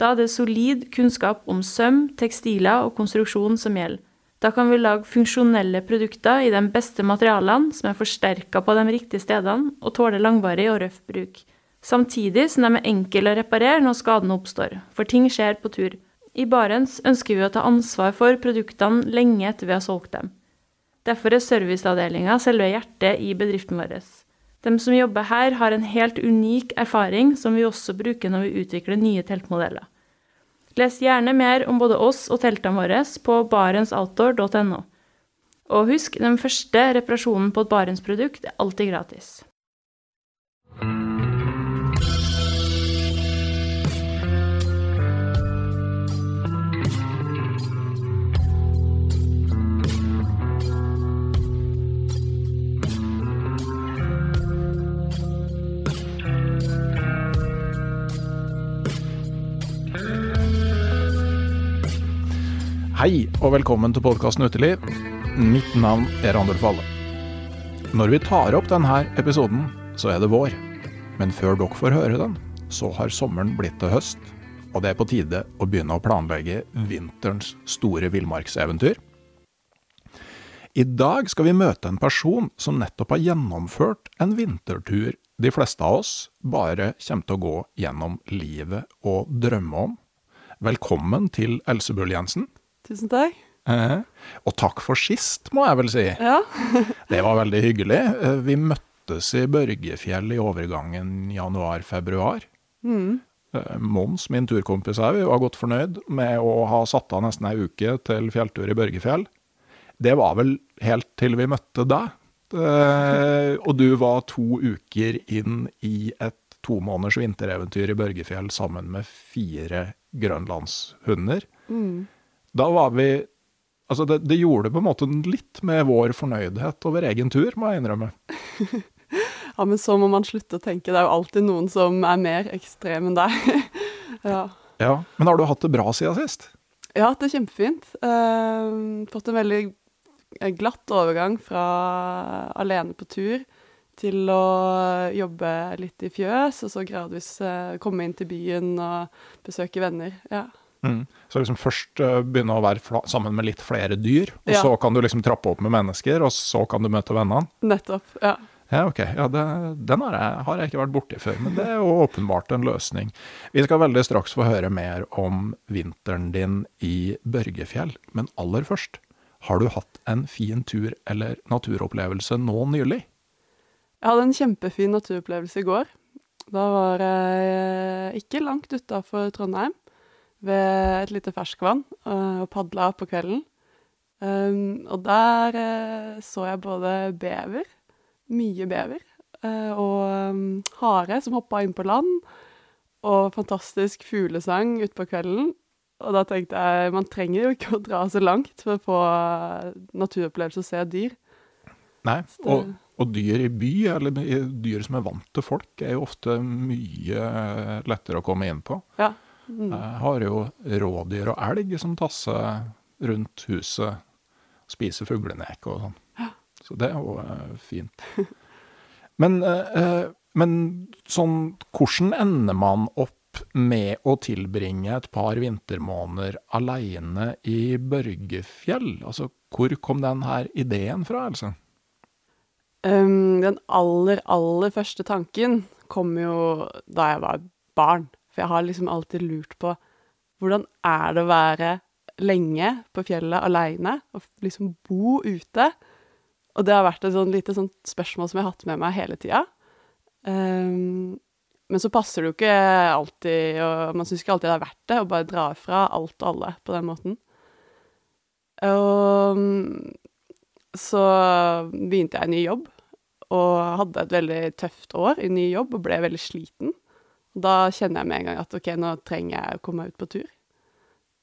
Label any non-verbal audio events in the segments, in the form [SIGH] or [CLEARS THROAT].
Da er det solid kunnskap om søm, tekstiler og konstruksjon som gjelder. Da kan vi lage funksjonelle produkter i de beste materialene, som er forsterka på de riktige stedene og tåler langvarig og røff bruk. Samtidig som de er enkle å reparere når skadene oppstår, for ting skjer på tur. I Barents ønsker vi å ta ansvar for produktene lenge etter vi har solgt dem. Derfor er serviceavdelinga selve hjertet i bedriften vår. De som jobber her, har en helt unik erfaring som vi også bruker når vi utvikler nye teltmodeller. Les gjerne mer om både oss og teltene våre på barentsoutdoor.no. Og husk, den første reparasjonen på et Barents-produkt er alltid gratis. Hei og velkommen til podkasten Uteliv. Mitt navn er Randulf Valle. Når vi tar opp denne episoden, så er det vår. Men før dere får høre den, så har sommeren blitt til høst. Og det er på tide å begynne å planlegge vinterens store villmarkseventyr. I dag skal vi møte en person som nettopp har gjennomført en vintertur de fleste av oss bare kommer til å gå gjennom livet og drømme om. Velkommen til Else Bull Jensen. Tusen takk. Eh, og takk for sist, må jeg vel si. Ja. [LAUGHS] det var veldig hyggelig. Eh, vi møttes i Børgefjell i overgangen januar-februar. Mm. Eh, Mons, min turkompis her, vi var godt fornøyd med å ha satt av nesten ei uke til fjelltur i Børgefjell. Det var vel helt til vi møtte deg. Eh, og du var to uker inn i et to måneders vintereventyr i Børgefjell sammen med fire grønlandshunder. Mm. Da var vi Altså, det, det, gjorde på en måte litt med vår fornøydhet over egen tur, må jeg innrømme. [LAUGHS] ja, men så må man slutte å tenke. Det er jo alltid noen som er mer ekstrem enn deg. [LAUGHS] ja. ja. Men har du hatt det bra siden sist? Jeg har hatt det kjempefint. Uh, fått en veldig glatt overgang fra alene på tur til å jobbe litt i fjøs, og så gradvis uh, komme inn til byen og besøke venner. Ja. Mm. Så liksom først uh, begynne å være sammen med litt flere dyr, og ja. så kan du liksom trappe opp med mennesker, og så kan du møte vennene? Nettopp, ja. Ja, ok. Ja, det, den har jeg, har jeg, ikke vært borti før, men det er jo åpenbart en løsning. Vi skal veldig straks få høre mer om vinteren din i Børgefjell, men aller først, har du hatt en fin tur eller naturopplevelse nå nylig? Jeg hadde en kjempefin naturopplevelse i går. Da var jeg ikke langt utafor Trondheim ved et lite ferskvann uh, og padla på kvelden. Um, og der uh, så jeg både bever, mye bever, uh, og um, hare som hoppa inn på land, og fantastisk fuglesang utpå kvelden. Og da tenkte jeg man trenger jo ikke å dra så langt for å få naturopplevelse og se dyr. Nei, og, og, dyr i by, eller dyr som er vant til folk, er jo ofte mye lettere å komme inn på. Ja. Mm. Jeg har jo rådyr og elg som tasser rundt huset, spiser fuglenek og sånn. Så det er jo uh, fint. Men, uh, men sånn, hvordan ender man opp med å tilbringe et par vintermåneder aleine i Børgefjell? Altså, hvor kom den her ideen fra, Else? Um, den aller, aller første tanken kom jo da jeg var barn. For jeg har liksom alltid lurt på hvordan er det å være lenge på fjellet aleine, og liksom bo ute? Og det har vært et sånn lite sånt spørsmål som jeg har hatt med meg hele tida. Um, men så passer det jo ikke alltid, og man syns ikke alltid det er verdt det å bare dra fra alt og alle på den måten. Og så begynte jeg i ny jobb, og hadde et veldig tøft år i ny jobb og ble veldig sliten. Da kjenner jeg med en gang at OK, nå trenger jeg å komme meg ut på tur.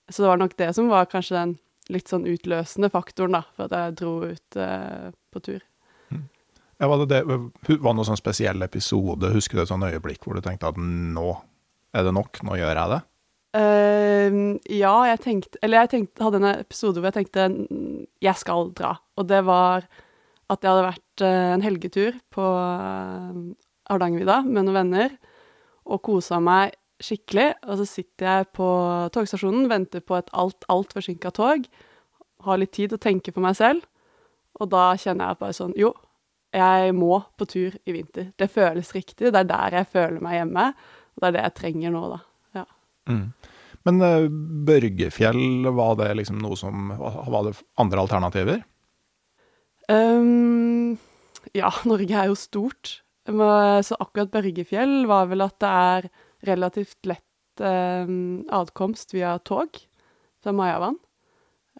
Så det var nok det som var kanskje den litt sånn utløsende faktoren da, for at jeg dro ut eh, på tur. Ja, var, det det, var det noen sånn spesiell episode, husker du et sånn øyeblikk hvor du tenkte at nå er det nok, nå gjør jeg det? Uh, ja, jeg tenkte Eller jeg tenkte, hadde en episode hvor jeg tenkte "Mm, jeg skal dra. Og det var at jeg hadde vært uh, en helgetur på uh, Hardangervidda med noen venner og kosa meg skikkelig. Og så sitter jeg på togstasjonen, venter på et alt, alt forsinka tog. Har litt tid å tenke for meg selv. Og da kjenner jeg bare sånn Jo, jeg må på tur i vinter. Det føles riktig. Det er der jeg føler meg hjemme. Og det er det jeg trenger nå, da. Ja. Mm. Men eh, Børgefjell, var det liksom noe som Var det andre alternativer? Um, ja, [LAUGHS] Norge er jo stort. Så akkurat Børgefjell var vel at det er relativt lett eh, adkomst via tog fra Majavann.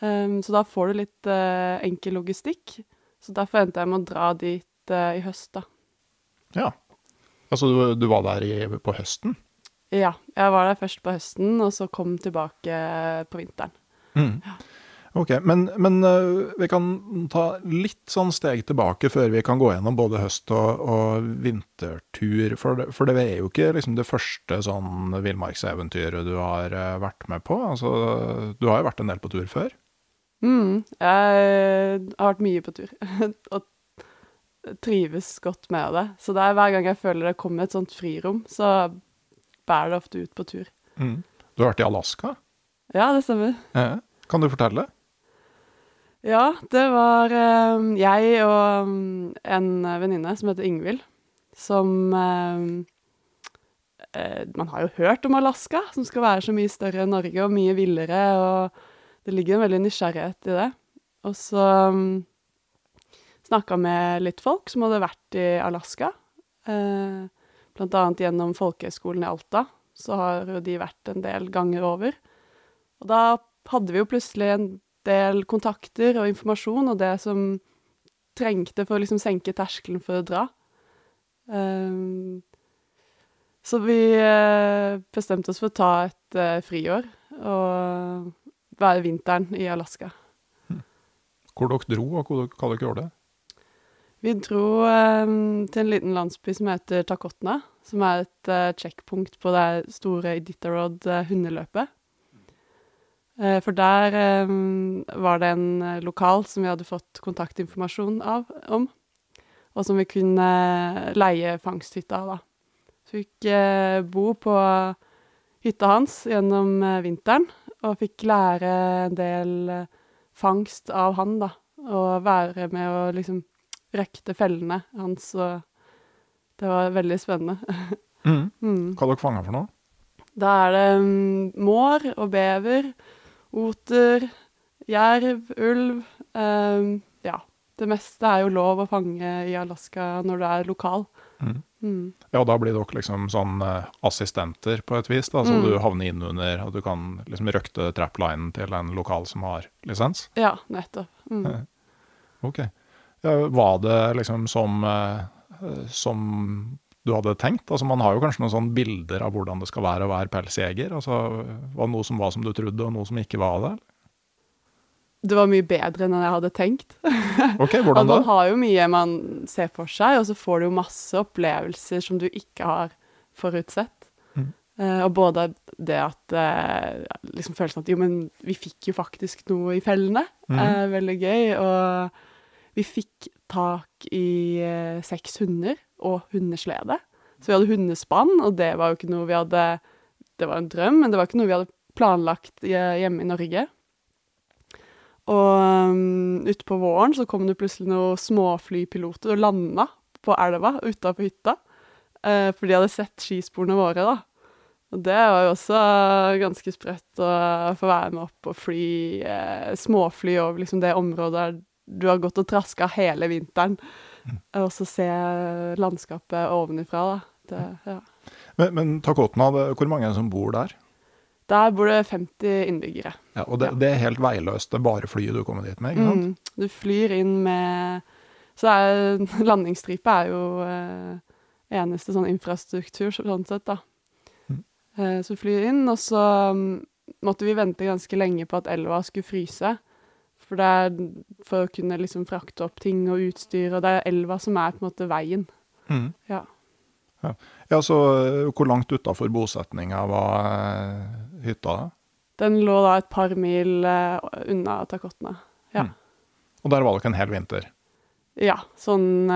Um, så da får du litt eh, enkel logistikk. Så derfor endte jeg med å dra dit eh, i høst, da. Ja. Altså, du, du var der i, på høsten? Ja, jeg var der først på høsten, og så kom tilbake på vinteren. Mm. Ok, men, men øh, vi kan ta litt sånn steg tilbake før vi kan gå gjennom både høst- og, og vintertur. For det, for det er jo ikke liksom det første sånn villmarkseventyret du har øh, vært med på. Altså, du har jo vært en del på tur før. Mm, jeg har vært mye på tur, [LAUGHS] og trives godt med det. Så det er hver gang jeg føler det kommer et sånt frirom, så bærer det ofte ut på tur. Mm. Du har vært i Alaska. Ja, det stemmer. Ja. Kan du fortelle? Ja, det var eh, jeg og mm, en venninne som heter Ingvild, som eh, eh, Man har jo hørt om Alaska, som skal være så mye større enn Norge og mye villere, og det ligger en veldig nysgjerrighet i det. Og så um, snakka med litt folk som hadde vært i Alaska, blant annet gjennom Folkehøgskolen i Alta. Så har jo de vært en del ganger over. Og da hadde vi jo plutselig en del kontakter og informasjon, og det som trengte for å liksom senke terskelen for å dra. Um, så vi uh, bestemte oss for å ta et uh, friår og være vinteren i Alaska. Hvor dere dro, og hva dere gjorde? Vi dro um, til en liten landsby som heter Takotna, som er et uh, checkpunkt på det store Iditarod-hundeløpet. Eh, for der eh, var det en eh, lokal som vi hadde fått kontaktinformasjon av, om, og som vi kunne leie fangsthytta av, da. Så fikk bo på hytta hans gjennom vinteren, og fikk lære en del fangst av han, da. Og være med å liksom røkte fellene hans, og det var veldig spennende. Mm. [LAUGHS] mm. Hva dere fanga for noe? Da er det um, mår og bever, oter, jerv, ulv. Um, ja. Det meste er jo lov å fange i Alaska når du er lokal. Mm. Mm. Ja, da blir dere liksom sånn eh, assistenter på et vis, da, så Mm. du havner inn under, og du kan liksom røkte traplinen til en lokal som har lisens? Ja, nettopp. Mm. Ok. Ja, var det liksom som, eh, som du hadde tenkt? Altså Man har jo kanskje noen sånne bilder av hvordan det skal være å være pelsjeger. Altså, var det noe som var som du trodde, og noe som ikke var det? Det var mye bedre enn jeg hadde tenkt. [LAUGHS] Ok, hvordan da? man har jo mye man ser for seg, og så får du jo masse opplevelser som du ikke har forutsett. Mm. Eh, og både det at eh, liksom følelsen at jo, men vi fikk jo faktisk noe i fellene, mm. er veldig gøy. Og vi fikk tak i eh, seks hunder og hundeslede. Så vi hadde hundespann, og det var jo ikke noe vi hadde Det var en drøm, men det var ikke noe vi hadde planlagt hjemme i Norge. Og um, utpå våren så kom det plutselig noen småflypiloter og landa på elva utafor hytta. Uh, for de hadde sett skisporene våre, da. Og det var jo også ganske sprøtt å få være med opp og fly uh, småfly over liksom det området du har gått og traska hele vinteren. Og så se landskapet ovenifra, da. Det, ja. Men, men Takotna, hvor mange er det som bor der? Der bor det 50 innbyggere. Ja, og det, Ja. det er helt veiløst, det er bare flyet du kommer dit med, ikke sant? Mm. Du flyr inn med Så er [LAUGHS] landingsstripe er jo eh, eneste sånn infrastruktur sånn sett, da. Mm. Eh, så flyr inn, og så mm, måtte vi vente ganske lenge på at elva skulle fryse. For det er for å kunne liksom frakte opp ting og utstyr, og det er elva som er på en måte veien. Mm. Ja. ja. Ja, så eh, hvor langt utafor bosetninga var eh, hytta? da? Den lå da et par mil eh, unna Takotna. Ja. Mm. Og der var dere en hel vinter? Ja, sånn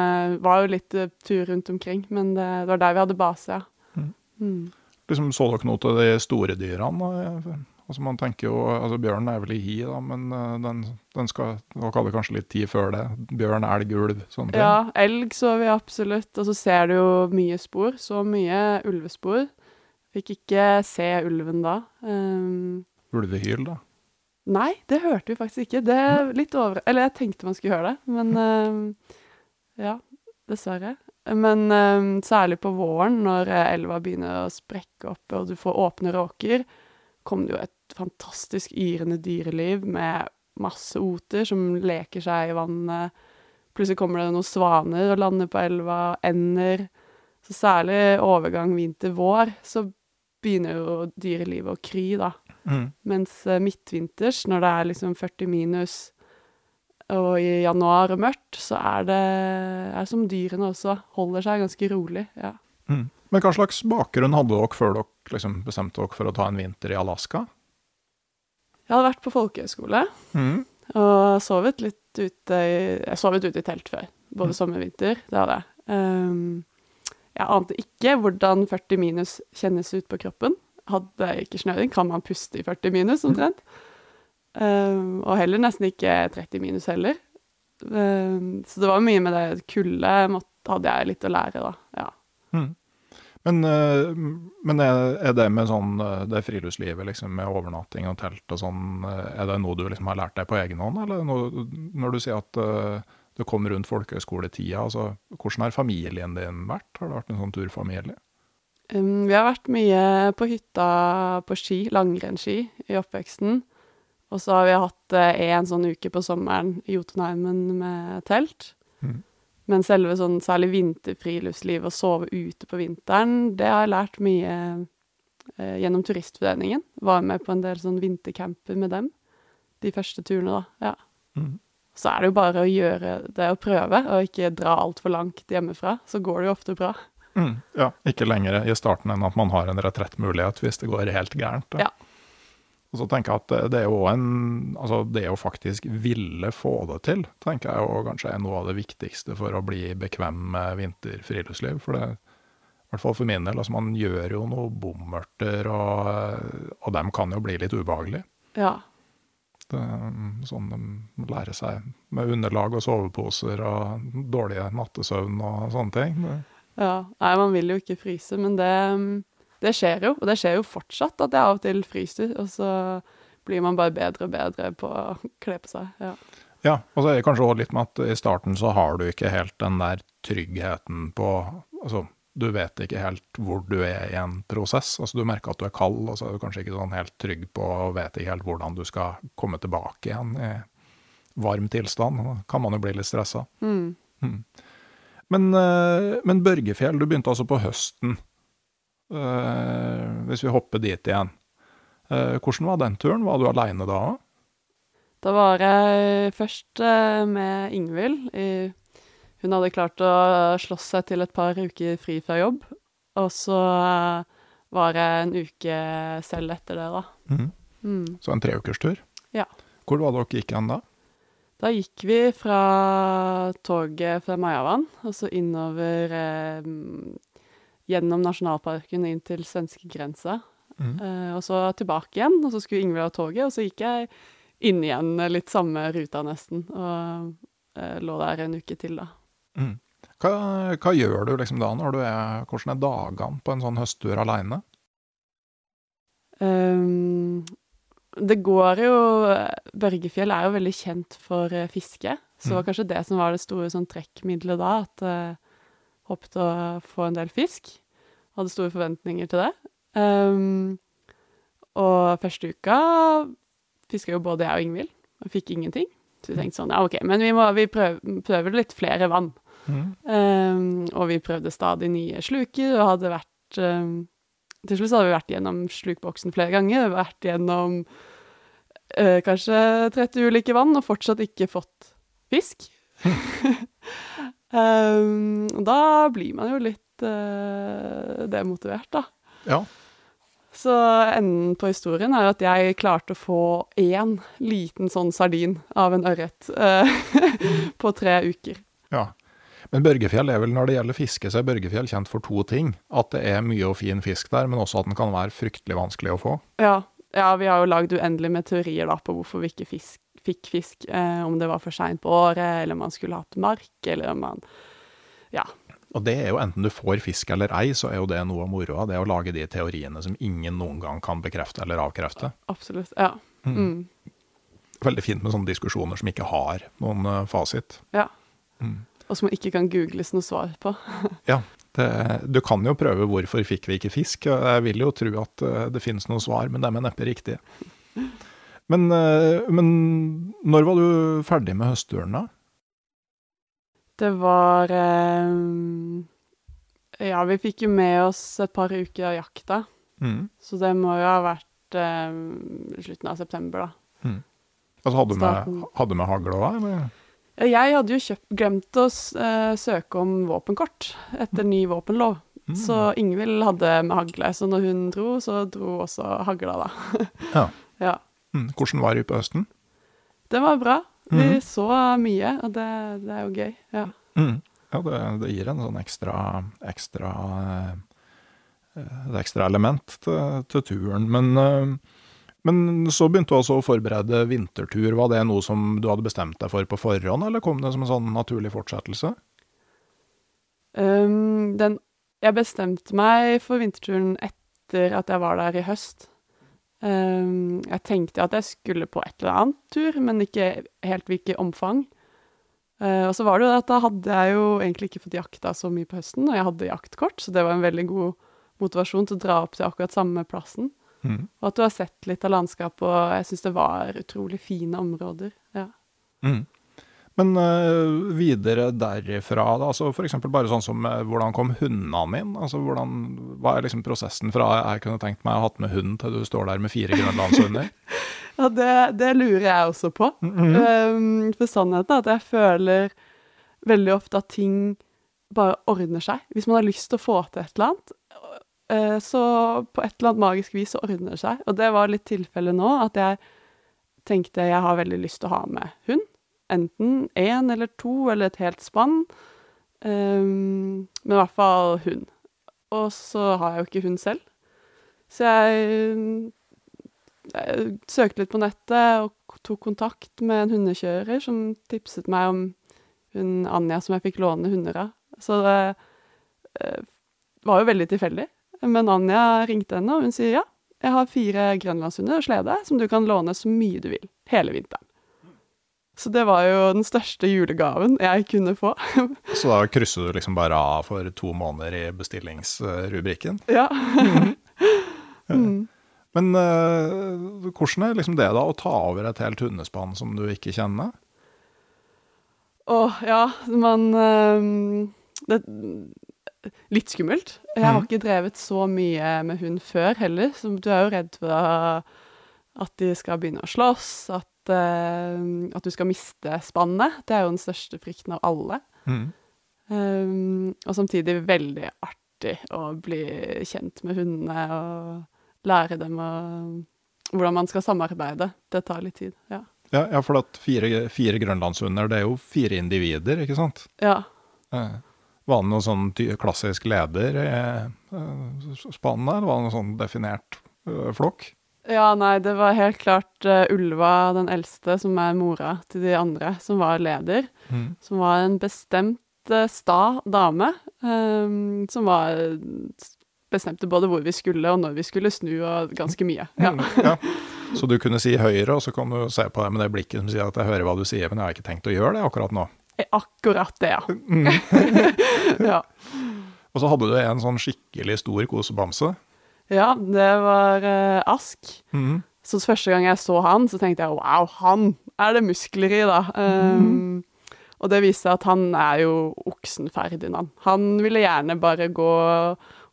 var jo litt tur rundt omkring, men det, det var der vi hadde base, ja. Mm. Mm. Liksom, så dere noe til de store dyrene? Altså, man tenker jo, altså Bjørn er vel i hi, da, men eh, den, den skal nok hadde kanskje litt tid før det? Bjørn, elg, ulv, sånne ting? Ja, elg så vi absolutt, og så ser du jo mye spor, så mye ulvespor. Fikk ikke se ulven da. Um, Ulvehyl, da? nei, det hørte vi faktisk ikke. Det er litt over... Eller jeg tenkte man skulle høre det, men um, ja, dessverre. Men um, særlig på våren, når eh, elva begynner å sprekke opp, og du får åpne råker, kom det jo et fantastisk yrende dyreliv med masse oter som leker seg i vannet. Plutselig kommer det noen svaner og lander på elva, ender. Så særlig overgang vinter-vår, så begynner jo dyrelivet å kry, da. Mm. Mens eh, midtvinters, når det er liksom 40 minus, og i januar og mørkt, så er det er som dyrene også. Holder seg ganske rolig. ja. Mm. Men hva slags bakgrunn hadde dere før dere liksom bestemte dere for å ta en vinter i Alaska? Jeg hadde vært på folkehøyskole Mm. og sovet litt ute i Jeg sovet ute i telt før, både Mm. sommer og vinter. Det hadde jeg. Um, jeg ante ikke hvordan 40 minus kjennes ut på kroppen. Hadde jeg ikke snøring. Kan man puste i 40 minus, omtrent? Um, og heller nesten ikke 30 minus heller. Um, så det var mye med det kulde hadde jeg litt å lære, da. Ja. Mm. Men, eh, men er, det med sånn eh, det friluftslivet, liksom, med overnatting og telt og sånn, eh, er det noe du liksom har lært deg på egen hånd, eller er noe, når du sier at du kom rundt folkehøyskoletida, altså, hvordan har familien din vært? Har det vært en sånn turfamilie? Um, vi har vært mye på hytta på ski, langrennsski, i oppveksten. Og så har vi hatt én sånn uke på sommeren i Jotunheimen med telt. Mhm. Men selve sånn særlig vinterfriluftsliv og sove ute på vinteren, det har jeg lært mye eh, gjennom Turistforeningen. Var med på en del sånn vintercamper med dem de første turene, da. Ja. Mm. Så er det jo bare å gjøre det og prøve, og ikke dra altfor langt hjemmefra. Så går det jo ofte bra. Mm. Ja, ikke lenger i starten enn at man har en retrettmulighet hvis det går helt gærent. da. Ja. Og så tenker jeg at det- det er jo en Altså, det å faktisk ville få det til, tenker jeg jo kanskje er noe av det viktigste for å bli bekvem med vinterfriluftsliv. For det, i hvert fall for min del, altså man gjør jo noe bommerter, og, og dem kan jo bli litt ubehagelige. Ja. Det, er sånn de lærer seg med underlag og soveposer og dårlige nattesøvn og sånne ting. Det, Ja, nei, man vil jo ikke fryse, men det, det skjer jo. Og det skjer jo fortsatt at jeg av og til fryser, og så blir man bare bedre og bedre på å kle på seg. Ja. Ja, og så er det kanskje også litt med at i starten så har du ikke helt den der tryggheten på Altså, du vet ikke helt hvor du er i en prosess. Altså, du merker at du er kald, og så er du kanskje ikke sånn helt trygg på og vet ikke helt hvordan du skal komme tilbake igjen i varm tilstand. Da kan man jo bli litt stressa. Mm. Men, eh, men Børgefjell, du begynte altså på høsten. Eh, hvis vi hopper dit igjen. Eh, hvordan var den turen? Var du aleine da òg? Da var jeg først eh, med Ingvild. Hun hadde klart å slåss seg til et par uker fri fra jobb. Og så var jeg en uke selv etter det, da. Mm. Mm. Så en treukerstur? Ja. Hvor var dere gikk hen da? Da gikk vi fra toget fra Majavann, og så innover eh, gjennom nasjonalparken inn til svenskegrensa. Mm. Uh, og så tilbake igjen, og så skulle Ingvild ha toget, og så gikk jeg inn igjen eh, litt samme ruta nesten, og uh, lå der en uke til da. Mm. Hva, hva gjør du liksom da, når du er, hvordan er dagene på en sånn høsttur alene? Um, det går jo Børgefjell er jo veldig kjent for fiske, så det var Mm. kanskje det som var det store sånn trekkmiddelet da, at jeg håpet å få en del fisk. Hadde store forventninger til det. Um, og første uka fiska jo både jeg og Ingvild, og fikk ingenting. Så vi tenkte sånn, ja ok, men vi må vi prøver, prøver litt flere vann. Mm. Um, og vi prøvde stadig nye sluker, og hadde vært um, Til slutt hadde vi vært gjennom slukboksen flere ganger. Vært gjennom uh, kanskje 30 ulike vann og fortsatt ikke fått fisk. [LAUGHS] um, da blir man jo litt uh, demotivert, da. Ja. Så enden på historien er jo at jeg klarte å få én liten sånn sardin av en ørret uh, [LAUGHS] på tre uker. ja. Men Børgefjell er vel, når det gjelder fiske, så er Børgefjell kjent for to ting. At det er mye og fin fisk der, men også at den kan være fryktelig vanskelig å få. Ja, ja vi har jo lagd uendelig med teorier da på hvorfor vi ikke fisk, fikk fisk. Eh, om det var for seint på året, eller om man skulle hatt mark, eller om man Ja. Og det er jo enten du får fisk eller ei, så er jo det noe av moroa. Det å lage de teoriene som ingen noen gang kan bekrefte eller avkrefte. Absolutt. Ja. Mm. Veldig fint med sånne diskusjoner som ikke har noen eh, fasit. ja. Mm. Og som ikke kan googles noe svar på. [LAUGHS] Ja, det, du kan jo prøve hvorfor fikk vi ikke fisk. Jeg vil jo tro at eh, det finnes noen svar, men dem er neppe riktige. [LAUGHS] Men, eh, men når var du ferdig med høstturen, da? Det var eh, Ja, vi fikk jo med oss et par uker av jakta, Mm. så det må jo ha vært eh, slutten av september, da. Altså, hadde du med, hadde med hagle òg, eller? Jeg hadde jo kjøpt, glemt å eh, søke om våpenkort etter ny våpenlov. Mm. Så Ingvild hadde med hagle, så når hun dro, så dro også hagla, da. Ja. [LAUGHS] Ja. Mm. Hvordan var det på høsten? Det var bra. Vi Mhm. så mye, og det, det er jo gøy. Ja. Mm. Ja, det, det gir en sånn ekstra, ekstra eh, et ekstra element til, til turen. Men, eh, men så begynte du også å forberede vintertur. Var det noe som du hadde bestemt deg for på forhånd, eller kom det som en sånn naturlig fortsettelse? Um, den, jeg bestemte meg for vinterturen etter at jeg var der i høst. Um, jeg tenkte at jeg skulle på et eller annet tur, men ikke helt hvilket omfang. Uh, og så var det jo at da hadde jeg jo egentlig ikke fått jakta så mye på høsten, og jeg hadde jaktkort, så det var en veldig god motivasjon til å dra opp til akkurat samme plassen. Mm. Og at du har sett litt av landskapet, og jeg syns det var utrolig fine områder. Ja. Mm. Men uh, videre derifra, da, altså eksempel bare sånn som uh, hvordan kom hundene inn? Altså hvordan, Hva er liksom prosessen fra jeg kunne tenkt meg å ha hatt med hund, til du står der med fire grønlandshunder? [LAUGHS] Ja, det, det lurer jeg også på. Um, for sannheten er at jeg føler veldig ofte at ting bare ordner seg. Hvis man har lyst til å få til et eller annet, uh, så på et eller annet magisk vis så ordner det seg. Og det var litt tilfellet nå, at jeg tenkte jeg har veldig lyst til å ha med hund. Enten én eller to eller et helt spann. Um, men i hvert fall hund. Og så har jeg jo ikke hund selv. Så jeg jeg søkte litt på nettet og tok kontakt med en hundekjører som tipset meg om hun Anja som jeg fikk låne hunder av. Så det eh, var jo veldig tilfeldig. Men Anja ringte henne, og hun sier ja, jeg har fire grønlandshunder og slede som du kan låne så mye du vil hele vinteren. Så det var jo den største julegaven jeg kunne få. [LAUGHS] Så da krysser du liksom bare av for to måneder i bestillingsrubrikken. ja. [LAUGHS] mm. Men uh, hvordan er liksom det da, å ta over et helt hundespann som du ikke kjenner? Åh, ja, man uh, det, Litt skummelt. Jeg har Mhm. ikke drevet så mye med hund før heller, så du er jo redd for at de skal begynne å slåss, at, ehm, at du skal miste spannet. Det er jo den største frykten av alle. Mm. Um, og samtidig veldig artig å bli kjent med hundene og lære dem å, hvordan man skal samarbeide. Det tar litt tid, ja. Ja, ja, for at fire, fire grønlandshunder, det er jo fire individer, ikke sant? Ja, Eh, var det noen sånn klassisk leder i eh, spannet, eller var det noen sånn definert eh, flokk? Ja, nei, det var helt klart uh, Ulva, den eldste, som er mora til de andre, som var leder. Mm. Som var en bestemt uh, sta dame, um, som var bestemte både hvor vi skulle og når vi skulle snu, og ganske mye. Ja. Mm, ja. Så du kunne si høyre, og så kan du se på deg med det blikket som sier at jeg hører hva du sier, men jeg har ikke tenkt å gjøre det akkurat nå. Akkurat det, ja. Mm. [LAUGHS] ja. Og så hadde du en sånn skikkelig stor kosebamse. Ja, det var uh, Ask. Mm. Så første gang jeg så han, så tenkte jeg wow, han er det muskler i, da. Um, Og det viste seg at han er jo oksen Ferdinand. Han ville gjerne bare gå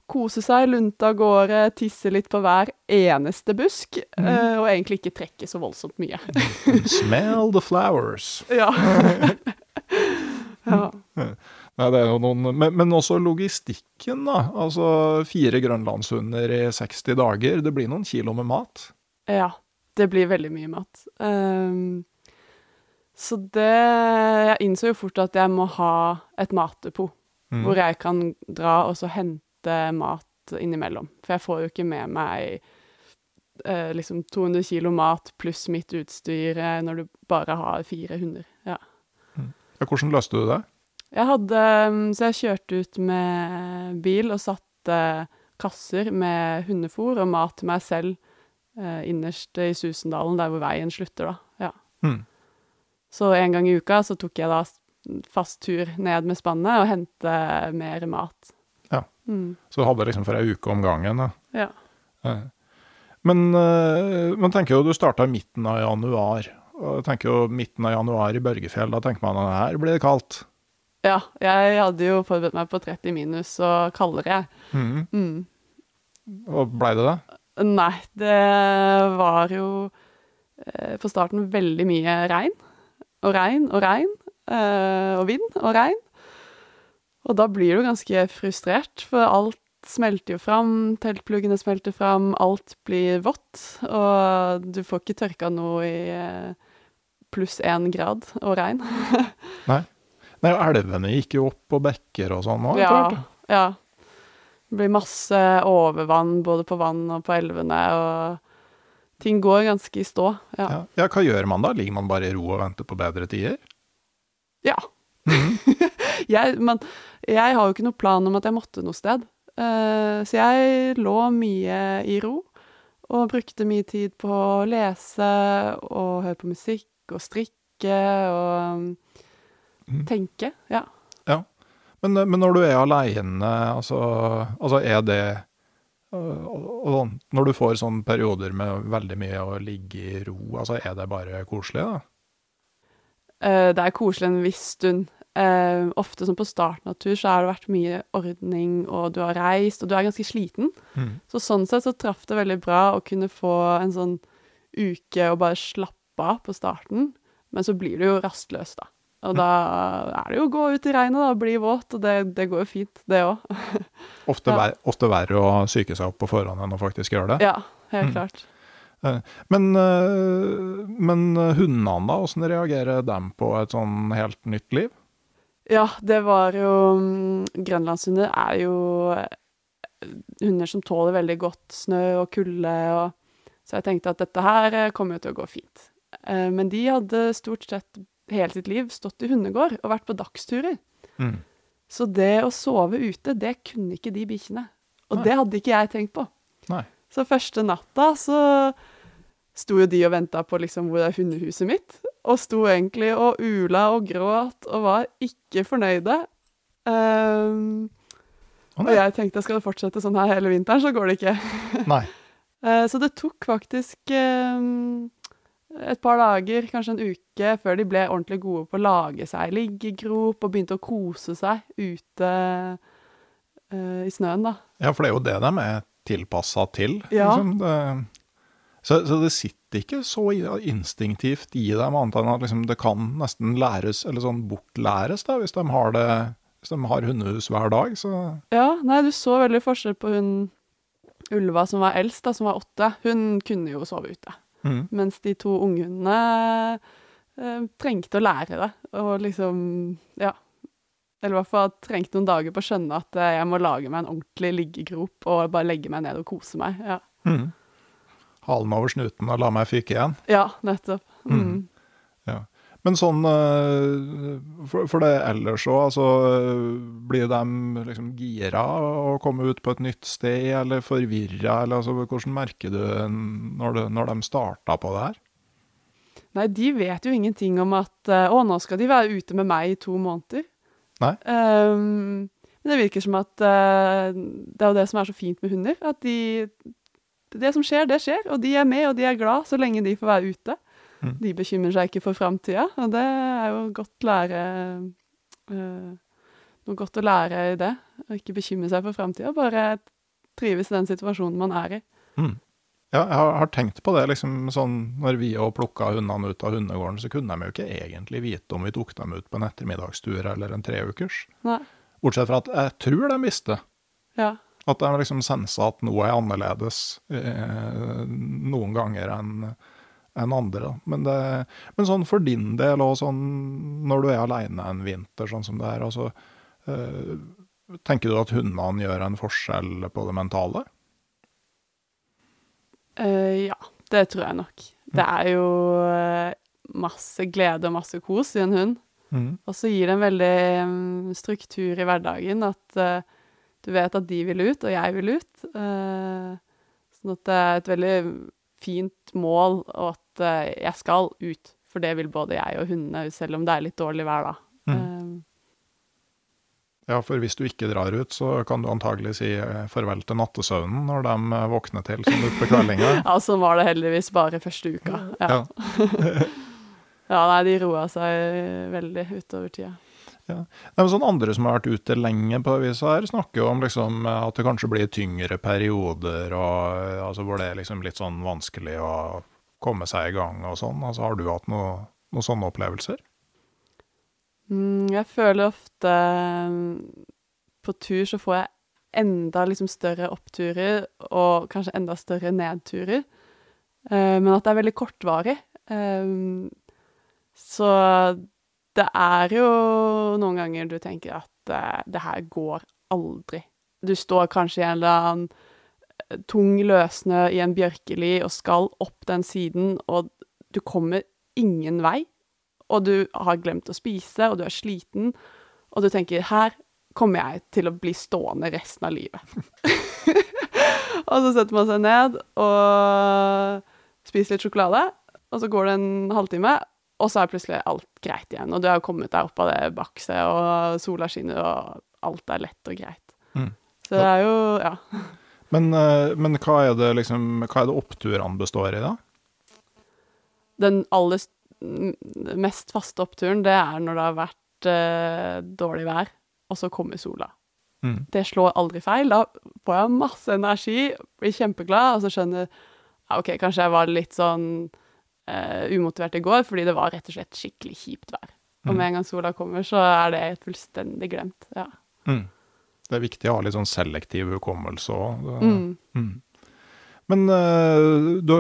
kose seg, lunte av gårde, tisse litt på hver eneste busk, mm. og egentlig ikke trekke så voldsomt mye. [LAUGHS] Smell the flowers. ja. [LAUGHS] ja. [LAUGHS] Nei, det er jo noen, men, men også logistikken, da. Altså fire grønlandshunder i 60 dager. Det blir noen kilo med mat. Ja, det blir veldig mye mat. Um, så det Jeg innså jo fort at jeg må ha et matdepot, Mm. hvor jeg kan dra og så hente mat innimellom. For jeg får jo ikke med meg eh, liksom 200 kilo mat pluss mitt utstyr eh, når du bare har fire hunder. Ja. Ja, hvordan løste du det? Jeg hadde mm, Så jeg kjørte ut med bil og satte kasser med hundefôr og mat til meg selv eh, innerst i Susendalen, der hvor veien slutter, da. Ja. Mm. Så en gang i uka så tok jeg da fast tur ned med spannet og hente mer mat. Ja. Mm. Så du hadde liksom for ei uke om gangen. da. Ja. Eh, Men, eh, men tenker jo du starta i midten av januar. Og jeg tenker jo midten av januar i Børgefjell, da tenker man at her blir det kaldt. ja. Jeg hadde jo forberedt meg på 30 minus og kaldere, jeg. Mhm. Mm. Og blei det det? Nei, det var jo eh, på starten veldig mye regn. Og regn og regn. Eh, og vind og regn. Og da blir du ganske frustrert, for alt smelter jo fram. Teltpluggene smelter fram, alt blir vått. Og du får ikke tørka noe i eh, pluss én grad og regn. [LAUGHS] Nei, Nei, elvene gikk jo opp på bekker og sånn òg. Ja, ja. Det blir masse overvann både på vann og på elvene, og ting går ganske i stå. Ja. Ja. ja, hva gjør man da? Ligger man bare i ro og venter på bedre tider? ja. [LAUGHS] jeg, men jeg har jo ikke noe plan om at jeg måtte noe sted. Uh, så jeg lå mye i ro, og brukte mye tid på å lese og høre på musikk og strikke og mm. tenke. Ja. Men, eh, men når du er aleine, altså, altså er det øh, og, Når du får sånne perioder med veldig mye å ligge i ro, altså er det bare koselig, da? Eh, det er koselig en viss stund. Uh, ofte som på starten av tur så har det vært mye ordning, og du har reist, og du er ganske sliten. Mm. Så sånn sett så traff det veldig bra å kunne få en sånn uke og bare slappe av på starten. Men så blir du jo rastløs, da. Og da er det jo å gå ut i regnet da, bli våt, og det, det går jo fint, det òg. [LAUGHS] Ofte, Ja. ofte verre å psyke seg opp på forhånd enn å faktisk gjøre det. Ja, helt Mm. klart. Men, øh, men hundene, da? Åssen reagerer dem på et sånn helt nytt liv? Ja, det var jo mm, Grønlandshunder er jo eh, hunder som tåler veldig godt snø og kulde, og så jeg tenkte at dette her eh, kommer jo til å gå fint. Eh, Men de hadde stort sett hele sitt liv stått i hundegård og vært på dagsturer. Mm. Så det å sove ute, det kunne ikke de bikkjene. Og Nei. det hadde ikke jeg tenkt på. Nei. Så første natta så sto jo de og venta på liksom hvor er hundehuset mitt, og sto egentlig og ula og gråt og var ikke fornøyde. Um, og jeg tenkte skal det fortsette sånn her hele vinteren, så går det ikke. Nei. [LAUGHS] Eh, så det tok faktisk ehm, et par dager, kanskje en uke, før de ble ordentlig gode på å lage seg liggegrop og begynte å kose seg ute uh, i snøen, da. Ja, for det er jo det de er tilpassa til. Ja. Liksom. Det, så, så det sitter ikke så instinktivt i dem, annet enn at liksom, det kan nesten læres, eller sånn bortlæres, da, hvis de har det hvis de har hundehus hver dag, så Ja, nei, du så veldig forskjell på hun Ulva som var eldst, da, som var åtte. Hun kunne jo sove ute. Mm. Mens de to unghundene eh, trengte å lære det. Og liksom, ja. Eller i hvert fall trengte noen dager på å skjønne at eh, jeg må lage meg en ordentlig liggegrop og bare legge meg ned og kose meg. Ja, Mm. Halen over snuten og la meg fyke igjen. ja nettopp. Mm. Mm. Ja. Men sånn øh, For, for det ellers òg, altså Blir de liksom gira å komme ut på et nytt sted, eller forvirra, eller altså Hvordan merker du når, du, når de starta på det her? Nei, de vet jo ingenting om at eh, Å, nå skal de være ute med meg i to måneder. Nei. Um, men det virker som at uh, det er jo det som er så fint med hunder. At de Det som skjer, det skjer. Og de er med, og de er glad så lenge de får være ute. Mm. De bekymrer seg ikke for framtida, og det er jo godt lære eh, Noe godt å lære i det. Å ikke bekymre seg for framtida. Bare trives i den situasjonen man er i. Mm. Ja, jeg har, har tenkt på det, liksom sånn når vi òg plukka hundene ut av hundegården, så kunne de jo ikke egentlig vite om vi tok dem ut på en ettermiddagstur eller en treukers. Nei. Bortsett fra at jeg tror de visste. Ja. At de liksom sensa at noe er annerledes eh, noen ganger enn enn andre. Men, det, men sånn for din del, og sånn når du er aleine en vinter, sånn som det er, altså øh, Tenker du at hundene gjør en forskjell på det mentale? Uh, ja, det tror jeg nok. Det er jo eh, masse glede og masse kos i en hund. Mm. Og så gir det en veldig mm, struktur i hverdagen at uh, du vet at de vil ut, og jeg vil ut. Uh, sånn at det er et veldig fint mål, og at eh, jeg skal ut. For det vil både jeg og hundene, selv om det er litt dårlig vær da. Mm. Ja, for hvis du ikke drar ut, så kan du antagelig si eh, farvel til nattesøvnen når de eh, våkner til som utpå kveldinga. [LAUGHS] Ja, sånn var det heldigvis bare første uka. Ja, Ja. [LAUGHS] ja nei, de roa seg veldig utover tida. Nei, men sånn andre som har vært ute lenge på viset her, snakker jo om liksom at det kanskje blir tyngre perioder, og altså hvor det er liksom litt sånn vanskelig å komme seg i gang og sånn. Altså har du hatt noe, noen sånne opplevelser? Mm, jeg føler ofte mm, På tur så får jeg enda liksom større oppturer, og kanskje enda større nedturer. Eh, men at det er veldig kortvarig. Eh, så det er jo noen ganger du tenker at uh, det her går aldri. Du står kanskje i en eller annen eh, tung løssnø i en bjørkeli og skal opp den siden, og du kommer ingen vei. Og du har glemt å spise, og du er sliten, og du tenker her kommer jeg til å bli stående resten av livet. [LAUGHS] og så setter man seg ned og spiser litt sjokolade, og så går det en halvtime, og så er plutselig alt greit igjen. Og du har kommet deg opp av det bakset, og sola skinner, og alt er lett og greit. Mm. Så det er jo Ja. Men, eh, men hva er det liksom, hva er det oppturene består i, da? Den aller mest faste oppturen, det er når det har vært eh, dårlig vær, og så kommer sola. Mm. Det slår aldri feil. Da får jeg masse energi, blir kjempeglad, og så skjønner ja, OK, kanskje jeg var litt sånn eh, umotivert i går, fordi det var rett og slett skikkelig kjipt vær. Og Mm. med en gang sola kommer, så er det fullstendig glemt. Ja. Mm. Det er viktig å ha litt sånn selektiv hukommelse òg. Mm. Mm. Men uh, du,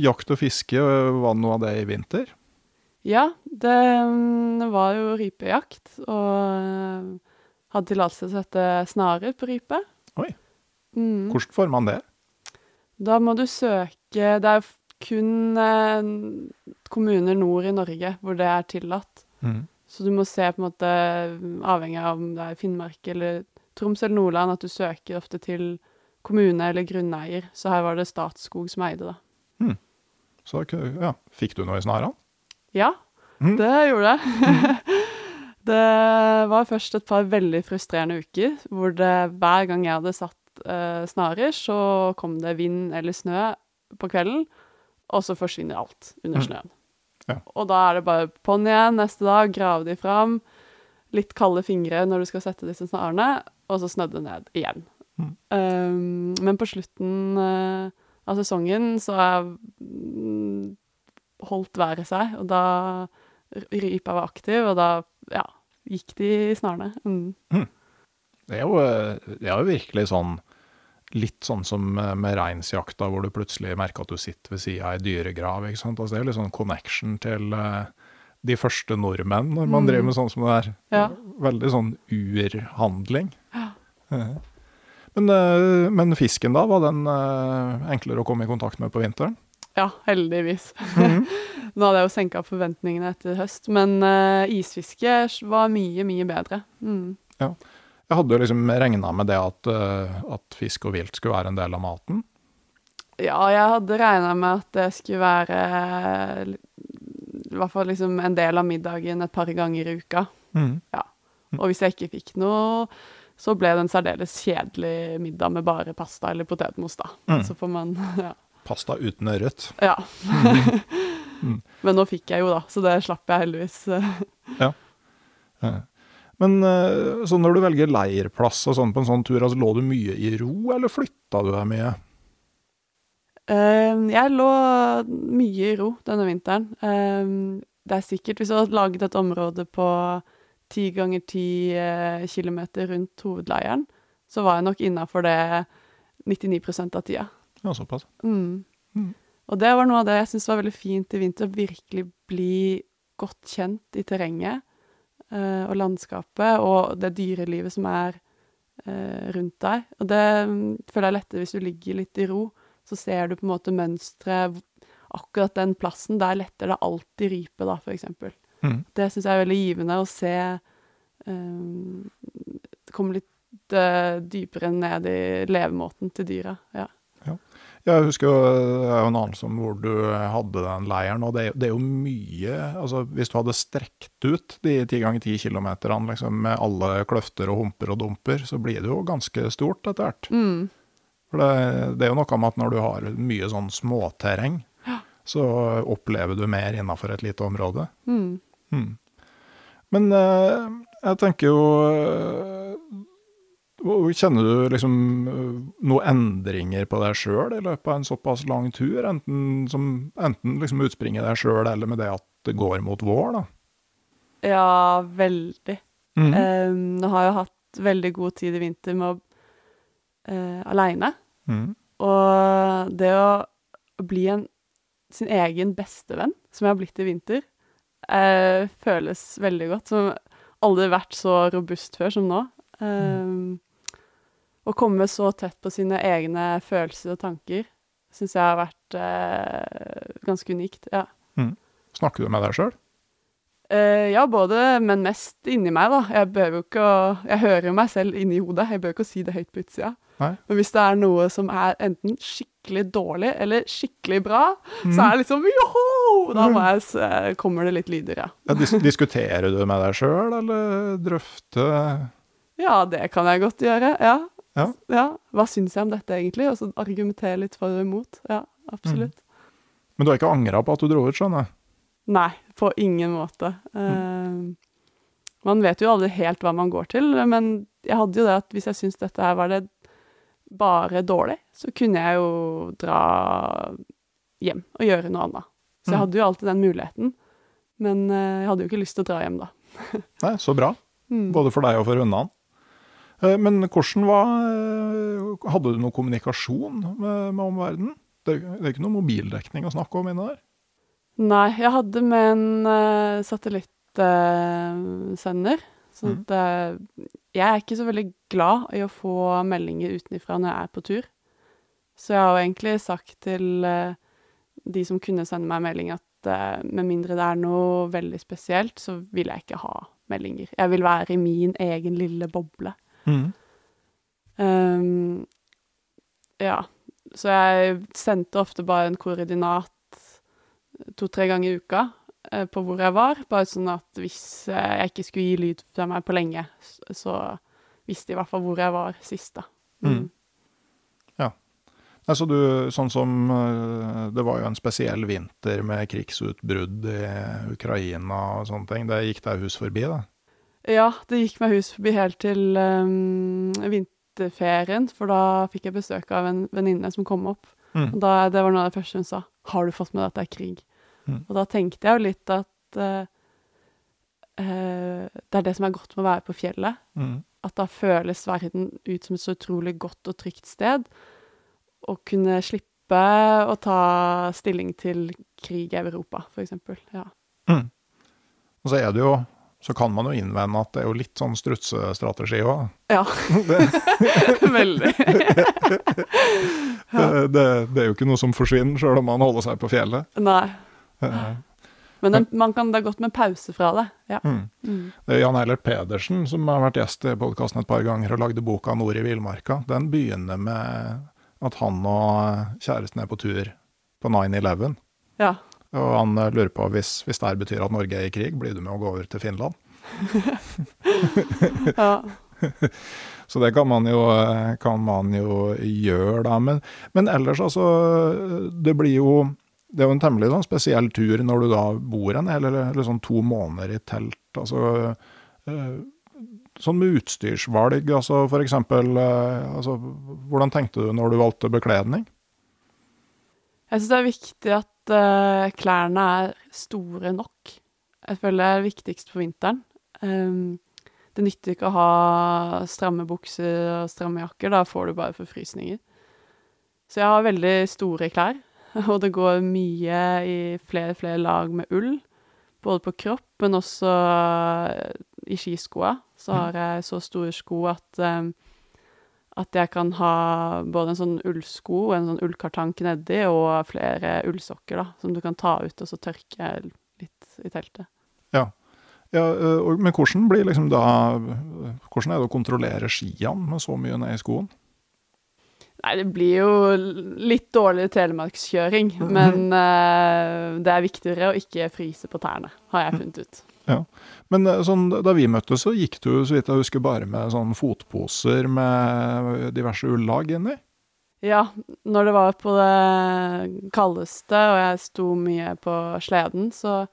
jakt og fiske, var det noe av det i vinter? Ja, det, mm, det var jo rypejakt, og eh, hadde tillatelse til å sette snarer på rype. Oi. Mm. Hvordan får man det? Da må du søke Det er f- kun eh, kommuner nord i Norge hvor det er tillatt. Mm. Så du må se på en måte, avhengig av om det er Finnmark eller Troms eller Nordland, at du søker ofte til kommune eller grunneier. Så her var det Statskog som eide det. Så ja, fikk du noe i snarene? Ja, Mm. det gjorde jeg. [LAUGHS] det var først et par veldig frustrerende uker, hvor det hver gang jeg hadde satt eh, snarer, så kom det vind eller snø på kvelden, og så forsvinner alt under Mm. snøen. Ja. Og da er det bare på'n igjen neste dag, grave de fram, litt kalde fingre når du skal sette disse snarene, og så snødde det ned igjen. Mm. Um, men på slutten uh, av sesongen så har mm, holdt været seg, og da rypa var aktiv, og da ja, gikk de i snarene. Mm. Det er, jo, eh, det er jo virkelig sånn Litt sånn som eh, med reinsjakta, hvor du plutselig merker at du sitter ved sida av ei dyregrav. ikke sant? Altså, det er litt sånn connection til eh, de første nordmenn når man Mm. driver med sånn som det der. Ja. Veldig sånn urhandling. Ja. Men, eh, men fisken, da? Var den enklere å komme i kontakt med på vinteren? ja, heldigvis. Mhm. [LAUGHS] Nå hadde jeg jo senka forventningene etter høst, men isfiske var mye, mye bedre. Mm. Jeg hadde jo liksom regna med det at, eh, at fisk og vilt skulle være en del av maten. Ja, jeg hadde regna med at det skulle være i hvert fall liksom en del av middagen et par ganger i uka. Mhm. Og hvis jeg ikke fikk noe, så ble det en særdeles kjedelig middag med bare pasta eller potetmos, da. Mm. Så får man [LAUGHS] Ja. Pasta uten ørret. ja. [LAUGHS] Mm. Men nå fikk jeg jo, da, så det slapp jeg heldigvis. [LAUGHS] Eh, Men eh, så når du velger leirplass og sånn på en sånn tur, altså lå du mye i ro, eller flytta du deg mye? Eh, jeg lå mye i ro denne vinteren. Eh, det er sikkert Hvis du hadde laget et område på ti ganger ti eh, kilometer rundt hovedleiren, så var jeg nok innafor det 99% av tida. Ja, såpass. Mm. Mm. Og det var noe av det jeg syntes var veldig fint i vinter, å virkelig bli godt kjent i terrenget og landskapet og det dyrelivet som er eh, rundt deg. Og det mm, føler jeg er lettere hvis du ligger litt i ro, så ser du på en måte mønsteret. Akkurat den plassen, der letter det alltid rype, da, for eksempel. Mm. Det syns jeg er veldig givende å se Um, Komme litt uh, dypere ned i levemåten til dyra. Ja. Jeg husker jo det er jo en anelse om hvor du hadde den leiren, og det, er- det er jo mye altså Hvis du hadde strekt ut de ti ganger ti kilometerne liksom, med alle kløfter og humper og dumper, så blir det jo ganske stort etter hvert. Mm. For det, det er jo noe med at når du har mye sånn småterreng, så opplever du mer innafor et lite område. Mm. Mm. Men eh, jeg tenker jo eh, Kjenner du liksom eh, noen endringer på deg sjøl i løpet av en såpass lang tur? Enten, som, enten liksom utspring deg sjøl, eller med det at det går mot vår, da? Ja, veldig. Mm. Eh, nå har jeg hatt veldig god tid i vinter med å uh, aleine. Mm. Og det å bli en, sin egen bestevenn, som jeg har blitt i vinter, uh, føles veldig godt. Som aldri vært så robust før som nå. Eh, Å komme så tett på sine egne følelser og tanker syns jeg har vært eh, ganske unikt. Ja. Snakker du med deg sjøl? Eh, ja, både, men mest inni meg, da. Jeg behøver jo ikke å Jeg hører jo meg selv inni hodet. Jeg behøver ikke å si det høyt på utsida. Nei. Men hvis det er noe som er enten skikkelig dårlig eller skikkelig bra, Mm. så er det liksom joho! Da må jeg, eh, kommer det litt lyder, ja. Ja, dis diskuterer du med deg sjøl, eller drøfter Ja, det kan jeg godt gjøre. Ja. Ja. Hva syns jeg om dette, egentlig? Og så argumentere litt for og imot. Ja, absolutt. Men du har ikke angra på at du dro ut, skjønner jeg? Nei, på ingen måte. Eh, man vet jo aldri helt hva man går til, men jeg hadde jo det at hvis jeg syntes dette her var det bare dårlig, så kunne jeg jo dra hjem og gjøre noe annet. Så jeg Mm. hadde jo alltid den muligheten. Men eh, jeg hadde jo ikke lyst til å dra hjem da. [LAUGHS] Nei, så bra. Mm. Både for deg og for hundene. Eh, Men hvordan var eh, Hadde du noe kommunikasjon med, med omverdenen? Det, det er ikke noe mobildekning å snakke om inne der? Nei, jeg hadde med en uh, satellittsender. så mm. eh, jeg er ikke så veldig glad i å få meldinger utenfra når jeg er på tur. Så jeg har jo egentlig sagt til eh, de som kunne sende meg melding, at eh, med mindre det er noe veldig spesielt, så vil jeg ikke ha meldinger. Jeg vil være i min egen lille boble. Ehm, ja, så jeg sendte ofte bare en koordinat to-tre ganger i uka eh, på hvor jeg var, bare sånn at hvis eh, jeg ikke skulle gi lyd fra meg på lenge, så visste de i hvert fall hvor jeg var sist, da. Mm. Altså du, sånn som eh, Det var jo en spesiell vinter med krigsutbrudd i Ukraina og sånne ting. Det gikk deg hus forbi, da? Ja, det gikk meg hus forbi helt til um, vinterferien, for da fikk jeg besøk av en venninne som kom opp. Mm. Og da, det var noe av det første hun sa. 'Har du fått med deg at det er krig?' Mm. Og da tenkte jeg jo litt at uh, uh, det er det som er godt med å være på fjellet. Mm. At da føles verden ut som et så utrolig godt og trygt sted. Å kunne slippe å ta stilling til krig i Europa, eksempel. Ja. Mm. Og så er det jo Så kan man jo innvende at det er jo litt sånn strutsestrategi òg. ja. [LAUGHS] [LAUGHS] Veldig. Det, det, det er jo ikke noe som forsvinner, sjøl om man holder seg på fjellet. Nei. Eh, Men den, man kan, det er godt med pause fra det. Ja. Mm. Mm. Det er Jan Eilert Pedersen som har vært gjest i podkasten et par ganger og lagde boka 'Nord i villmarka'. Den begynner med at han og kjæresten er på tur på 9-11. ja. Og han eh, lurer på hvis, hvis det her betyr at Norge er i krig, blir du med å gå over til Finland? [LAUGHS] ja. [LAUGHS] Så det kan man jo, eh, kan man jo gjøre, da. Men, men ellers, altså Det blir jo det er jo en temmelig sånn spesiell tur når du da bor en hel eller, eller sånn to måneder i telt. Altså, eh, sånn med utstyrsvalg, altså for eksempel altså, Hvordan tenkte du når du valgte bekledning? Jeg syns det er viktig at uh, klærne er store nok. Jeg føler det er viktigst på vinteren. Um, det nytter ikke å ha stramme bukser og stramme jakker, da får du bare forfrysninger. Så jeg har veldig store klær, [LAUGHS] og det går mye i flere flere lag med ull. Både på kropp, men også eh, i skiskoa. Så har jeg så store sko at um, at jeg kan ha både en sånn ullsko og en sånn ullkartank nedi, og flere ullsokker, da, som du kan ta ut og så tørke litt i teltet. Ja. ja men hvordan blir liksom da Hvordan er det å kontrollere skiene med så mye ned i skoen? Nei, det blir jo litt dårlig telemarkskjøring, mm -hmm. men uh, det er viktigere å ikke fryse på tærne, har jeg funnet ut. Ja. Men eh, sånn, da vi møttes, så gikk du så vidt jeg husker, bare med sånn fotposer med diverse ullag inni? Ja, når det var på det kaldeste og jeg sto mye på sleden, så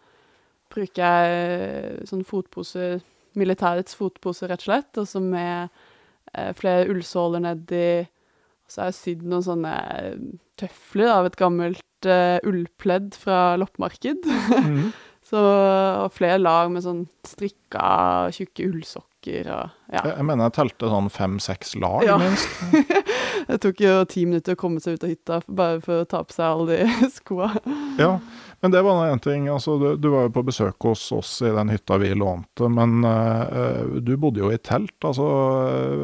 bruker jeg sånn fotposer, militærets fotposer, rett og slett, og så med eh, flere ullsåler nedi. Og så har jeg sydd noen sånne tøfler av et gammelt uh, ullpledd fra loppemarked. Mm. [LAUGHS] Så, og flere lag med sånn strikka, tjukke ullsokker og ja. Jeg, mener jeg telte sånn fem-seks lag, ja. minst. [LAUGHS] det tok jo ti minutter å komme seg ut av hytta bare for å ta på seg alle de [LAUGHS] skoa. ja, men det var én ting. Altså, du, du, var jo på besøk hos oss i den hytta vi lånte, men uh, du bodde jo i telt. Altså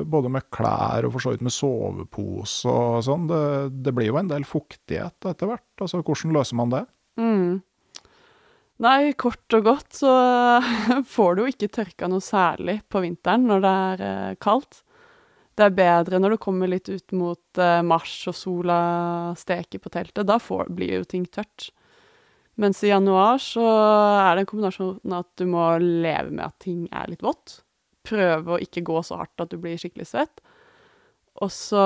både med klær og for så vidt med sovepose og sånn. Det, det blir jo en del fuktighet etter hvert. Altså, hvordan løser man det? Mm. Nei, kort og godt så [LAUGHS] får du jo ikke tørka noe særlig på vinteren når det er eh, kaldt. Det er bedre når du kommer litt ut mot eh, mars og sola steker på teltet. Da får, blir jo ting tørt. Mens i januar så er det en kombinasjon at du må leve med at ting er litt vått. Prøve å ikke gå så hardt at du blir skikkelig svett. Og så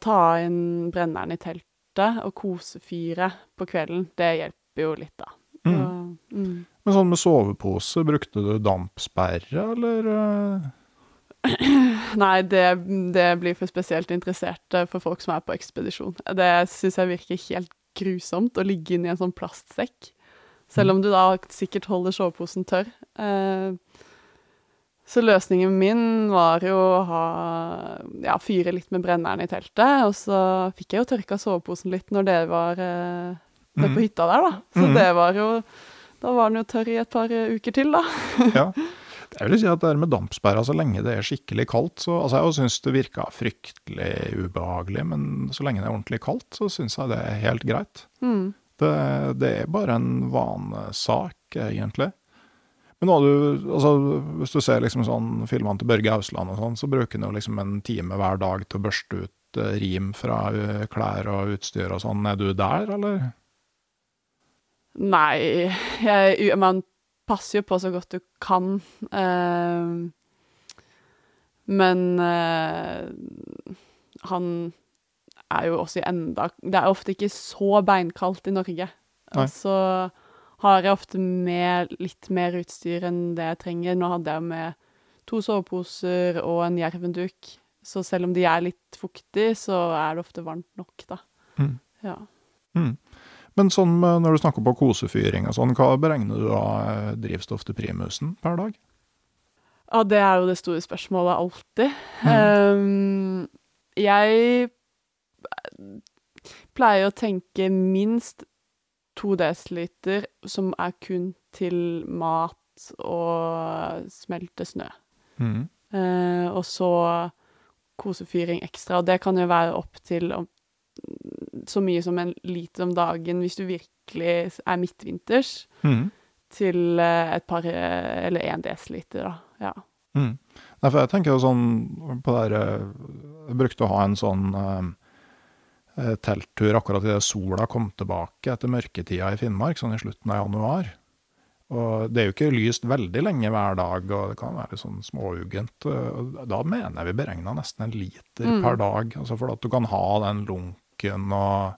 ta inn brenneren i teltet og kosefyre på kvelden. Det hjelper jo litt, da. Mm. mm. Men sånn med sovepose, brukte du dampsperre, eller? [CLEARS THROAT] Nei, det, det, blir for spesielt interesserte for folk som er på ekspedisjon. Det syns jeg virker helt grusomt å ligge inni en sånn plastsekk. Selv om du da sikkert holder soveposen tørr. Eh, så løsningen min var jo å ha ja, fyre litt med brenneren i teltet, og så fikk jeg jo tørka soveposen litt når det var eh, nede på mhm. hytta der, da. Så mm. det var jo Da var den jo tørr i et par eh, uker til, da. [LAUGHS] ja. Jeg vil si at det er med dampsperra, så lenge det er skikkelig kaldt så, altså Jeg syns det virka fryktelig ubehagelig, men så lenge det er ordentlig kaldt, så syns jeg det er helt greit. Mm. Det, det, er bare en vanesak, egentlig. Men du, altså, hvis du ser liksom sånn filmene til Børge Ausland og sånn, så bruker han jo liksom en time hver dag til å børste ut uh, rim fra uh, klær og utstyr og sånn. Er du der, eller? Nei, jeg, man passer jo på så godt du kan. Uh, men uh, han er jo også i enda Det er ofte ikke så beinkaldt i Norge. Nei. Så har jeg ofte med litt mer utstyr enn det jeg trenger. Nå hadde jeg med to soveposer og en jervenduk. Så selv om de er litt fuktige, så er det ofte varmt nok, da. Mm. Ja. Mm. Men sånn når du snakker på kosefyring og sånn, hva beregner du av eh, drivstoff til primusen per dag? Ja, det er jo det store spørsmålet alltid. Mm. Um, jeg pleier å tenke minst to desiliter som er kun til mat og smelte snø. Mm. Uh, og så kosefyring ekstra. Og det kan jo være opp til så mye som en liter om dagen hvis du virkelig er midtvinters, mm. til eh, et par eh, eller én desiliter, da. Ja. Mm. Nei, for jeg tenker jo sånn på det her eh, Jeg brukte å ha en sånn eh, telttur akkurat idet sola kom tilbake etter mørketida i Finnmark, sånn i slutten av januar. Og det er jo ikke lyst veldig lenge hver dag, og det kan være sånn småugent. Da mener jeg vi beregna nesten en liter mm. per dag, altså for at du kan ha den lunk kjøkken og,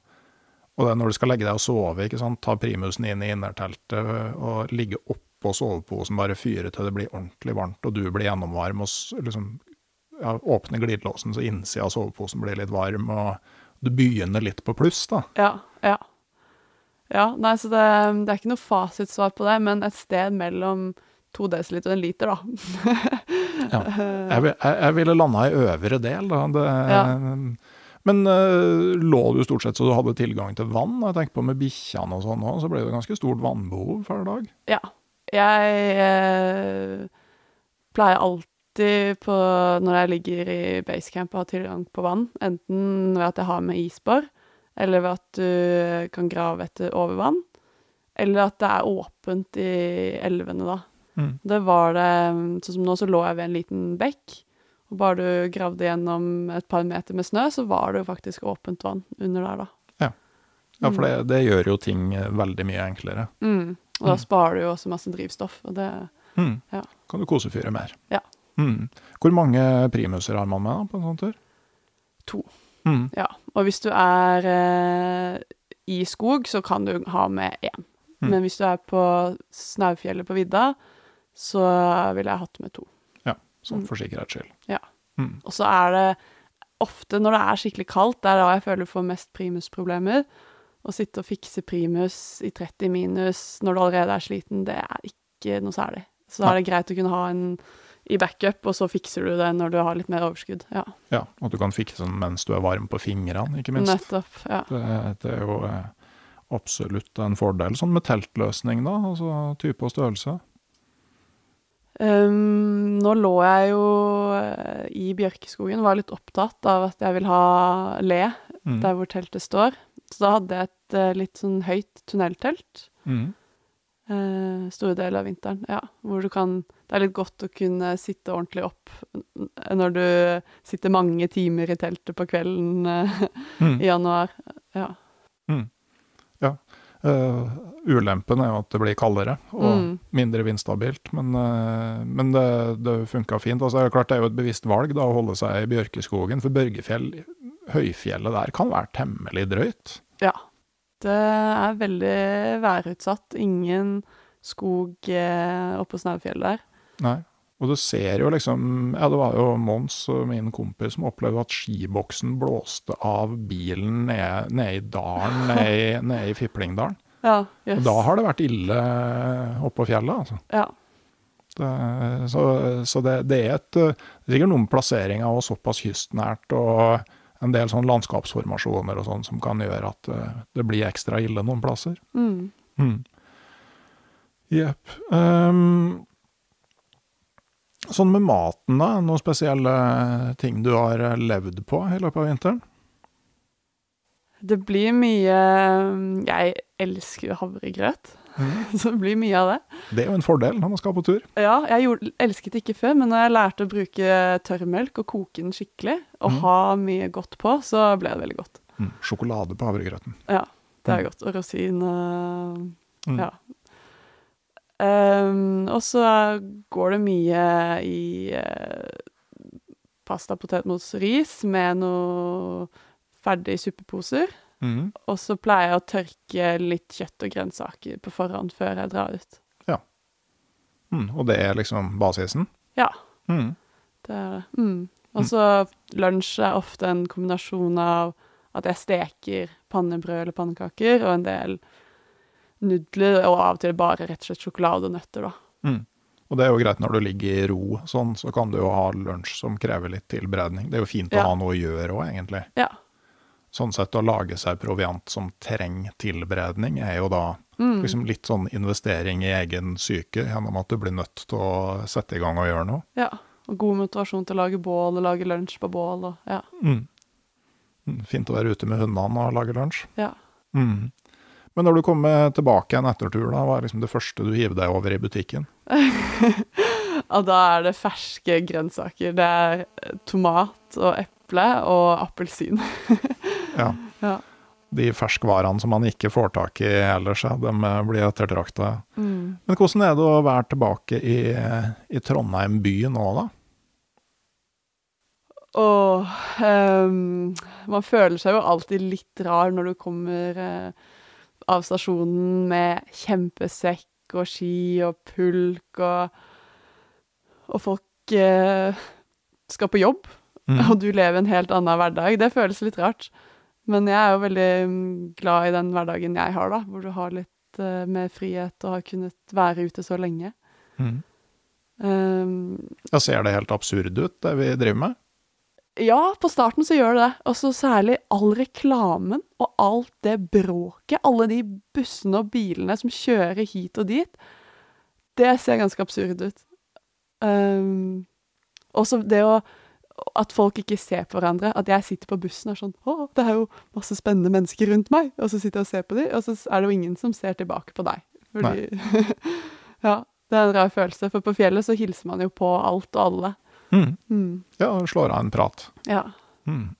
og det når du skal legge deg og sove, ikke sant, ta primusen inn i innerteltet og ligge oppå oppå soveposen bare fyre til det blir ordentlig varmt, og du blir gjennomvarm, og liksom ja, åpne glidelåsen så innsida av soveposen blir litt varm, og du begynner litt på pluss, da. Ja, ja. Ja, nei, så det, det er ikke noe fasitsvar på det, men et sted mellom to desiliter og en liter, da. Ja. Jeg, jeg, jeg ville landa i øvre del, da. Det, Ja. Men eh, lå du stort sett så du hadde tilgang til vann? Jeg tenker på med bikkjene og sånn òg, så ble det ganske stort vannbehov hver dag. Ja. Jeg eh, pleier alltid på, når jeg ligger i basecamp, å ha tilgang på vann. Enten ved at jeg har med isbor, eller ved at du kan grave etter overvann. Eller at det er åpent i elvene, da. Mm. Det var det Sånn som nå, så lå jeg ved en liten bekk. Og bare du gravde gjennom et par meter med snø, så var det jo faktisk åpent vann under der, da. Ja, for det, det gjør jo ting eh, veldig mye enklere. Mm. Og da Mm. sparer du jo også masse drivstoff, og det Mm. Ja. Kan du kosefyre mer. Ja. Mm. Hvor mange primuser har man med da, på en sånn tur? To. Mm. Ja, og hvis du er eh, i skog, så kan du ha med én. Mm. Men hvis du er på Snaufjellet på vidda, så ville jeg hatt med to. Sånn for sikkerhets skyld. Ja. Mm. Og så er det ofte når det er skikkelig kaldt, det er da jeg føler du får mest primusproblemer. Å sitte og fikse primus i 30 minus når du allerede er sliten, det er ikke noe særlig. Så da er det greit å kunne ha en i backup, og så fikser du det når du har litt mer overskudd. Ja, Ja, og du kan fikse den mens du er varm på fingrene, ikke minst. nettopp. Ja. Det, det er jo eh, absolutt en fordel. Sånn med teltløsning, da, altså type og størrelse. Um, nå lå jeg jo eh, i bjørkeskogen, var litt opptatt av at jeg vil ha le Mm. der hvor teltet står. Så da hadde jeg et uh, litt sånn høyt tunneltelt Mm. Uh, store deler av vinteren. Ja, hvor du kan Det er litt godt å kunne sitte ordentlig opp når du sitter mange timer i teltet på kvelden uh, [LAUGHS] Mm. i januar. Ja. Eh, ulempen er jo at det blir kaldere og Mm. mindre vindstabilt, men, uh, men det, det funka fint. Altså, det er klart det er jo et bevisst valg da, å holde seg i Bjørkeskogen, for Børgefjell, høyfjellet der, kan være temmelig drøyt. ja. Det er veldig værutsatt. Ingen skog eh, oppå Snaufjellet der. Nei. Og du ser jo liksom Ja, det var jo Mons, min kompis, som opplevde at skiboksen blåste av bilen nede, ned i dalen, nede, i, [LAUGHS] ned i Fiplingdalen. Ja, Og da har det vært ille oppå fjellet, altså. Ja. Det, så så det, det er et eh, sikkert noen plasseringer og såpass kystnært og en del sånn landskapsformasjoner og sånn som kan gjøre at eh, det blir ekstra ille noen plasser. Mm. Mm. Jepp. Sånn med maten, da? Noen spesielle ting du har eh, levd på i løpet av vinteren? Det blir mye Jeg elsker jo havregrøt, [LAUGHS] så det blir mye av det. Det er jo en fordel når man skal på tur. Ja, jeg gjorde, elsket det ikke før, men når jeg lærte å bruke tørrmelk og koke den skikkelig, og Mm. ha mye godt på, så ble det veldig godt. Mm. Sjokolade på havregrøten. Ja, det er Mm. godt. Og rosin og Mm. Ja. Ehm, og så går det mye i eh, pasta, potetmos, ris med noe ferdig suppeposer. Mm. Og så pleier jeg å tørke litt kjøtt og grønnsaker på forhånd før jeg drar ut. Mm. Og det er liksom basisen? Ja, Mm. det er det. Mm. Og så lunsj er ofte en kombinasjon av at jeg steker pannebrød eller pannekaker, og en del nudler, og av og til bare rett og slett sjokolade og nøtter, da. Mm. Og det er jo greit når du ligger i ro, sånn, så kan du jo ha lunsj som krever litt tilberedning. Det er jo fint Ja. å ha noe å gjøre òg, egentlig. Ja. Sånn sett å lage seg proviant som trenger tilberedning, er jo da Mm. liksom litt sånn investering i egen psyke, gjennom at du blir nødt til å sette i gang og gjøre noe. Ja. Og god motivasjon til å lage bål og lage lunsj på bål og ja. Mm. Mm, Fint å være ute med hundene og lage lunsj. ja. Mm. Men når du kommer tilbake en ettertur, da, hva er liksom det første du hiver deg over i butikken? [LAUGHS] ja, da er det ferske grønnsaker. Det er eh, tomat og eple og appelsin. [LAUGHS] Ja. Ja. De ferskvarene som man ikke får tak i ellers, de eh, blir ettertrakta. Mm. Men hvordan er det å være tilbake i, i Trondheim by nå, da? Og um, man føler seg jo alltid litt rar når du kommer eh, av stasjonen med kjempesekk og ski og pulk, og, og folk eh, skal på jobb, Mm. og du lever en helt annen hverdag. Det føles litt rart. Men jeg er jo veldig mm, glad i den hverdagen jeg har, da, hvor du har litt eh, mer frihet og har kunnet være ute så lenge. Mm. Um, Ja, ser det helt absurd ut, det vi driver med? Ja, på starten så gjør det det. Og så særlig all reklamen og alt det bråket. Alle de bussene og bilene som kjører hit og dit. Det ser ganske absurd ut. Um, også det å At folk ikke ser på hverandre. At jeg sitter på bussen og er sånn Å, det er jo masse spennende mennesker rundt meg. Og så sitter jeg og ser på dem, og så er det jo ingen som ser tilbake på deg. Fordi [LAUGHS] Ja. Det er en rar følelse. For på fjellet så hilser man jo på alt og alle. Mm. Mm. Ja, slår av en prat. Ja. Mm.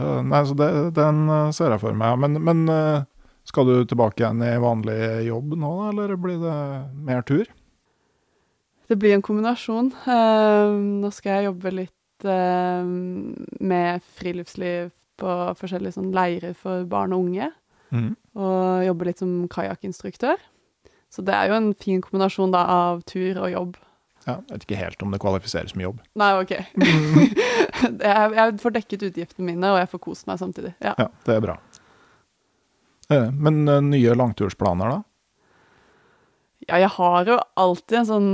Uh, nei, så det, den eh, ser jeg for meg. Men, men uh, skal du tilbake igjen i vanlig jobb nå, da, eller blir det mer tur? Det blir en kombinasjon. Uh, nå skal jeg jobbe litt med friluftsliv på forskjellige sånn leirer for barn og unge. Mm. Og jobbe litt som kajakkinstruktør. Så det er jo en fin kombinasjon da av tur og jobb. Ja, jeg vet ikke helt om det kvalifiserer som jobb. Nei, OK. [LAUGHS] jeg, jeg får dekket utgiftene mine, og jeg får kost meg samtidig. Ja. Ja, det er bra. Eh, Men eh, nye langtursplaner, da? Ja, jeg har jo alltid en sånn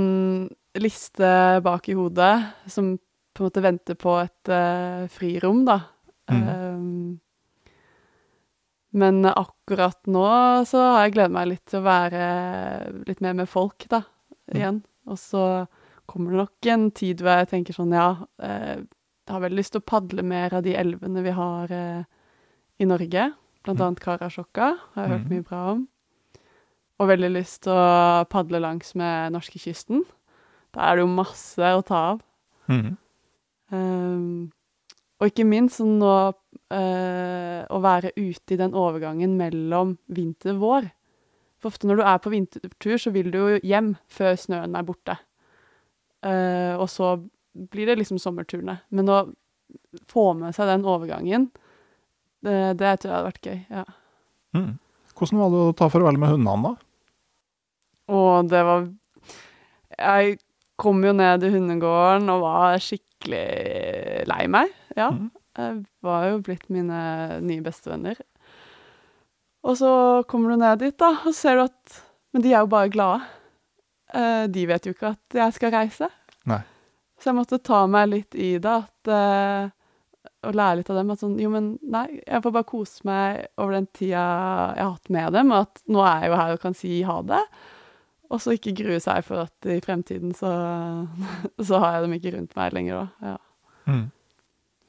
liste bak i hodet som på en måte venter på et uh, frirom, da. Mm. Um, men akkurat nå så har jeg gledet meg litt til å være litt mer med folk, da, igjen. Og så kommer det nok en tid hvor jeg tenker sånn, ja, eh, jeg har veldig lyst til å padle mer av de elvene vi har eh, i Norge. Blant annet Karasjokka, har jeg hørt Mhm. mye bra om. Og veldig lyst til å padle langs med norskekysten. Da er det jo masse å ta av. Mm. Um, og ikke minst sånn nå eh, å være ute i den overgangen mellom vinter og vår. For ofte når du er på vintertur, så vil du jo hjem før snøen er borte. Eh, og så blir det liksom sommerturene. Men å få med seg den overgangen, det, det tror jeg hadde vært gøy. ja. Mm. Hvordan var det å ta farvel med hundene, da? Og det var Jeg kom jo ned i hundegården og var skikkelig lei meg. Ja. Mm. Jeg var jo blitt mine nye bestevenner. Og så kommer du ned dit, da, og ser du at Men de er jo bare glade. Eh, de vet jo ikke at jeg skal reise. Nei. Så jeg måtte ta meg litt i det, at eh, Og lære litt av dem at sånn Jo, men nei, jeg får bare kose meg over den tida jeg har hatt med dem, og at nå er jeg jo her og kan si ha det. Og så ikke grue seg for at i fremtiden så, [LAUGHS] så har jeg dem ikke rundt meg lenger da. Ja. Mm.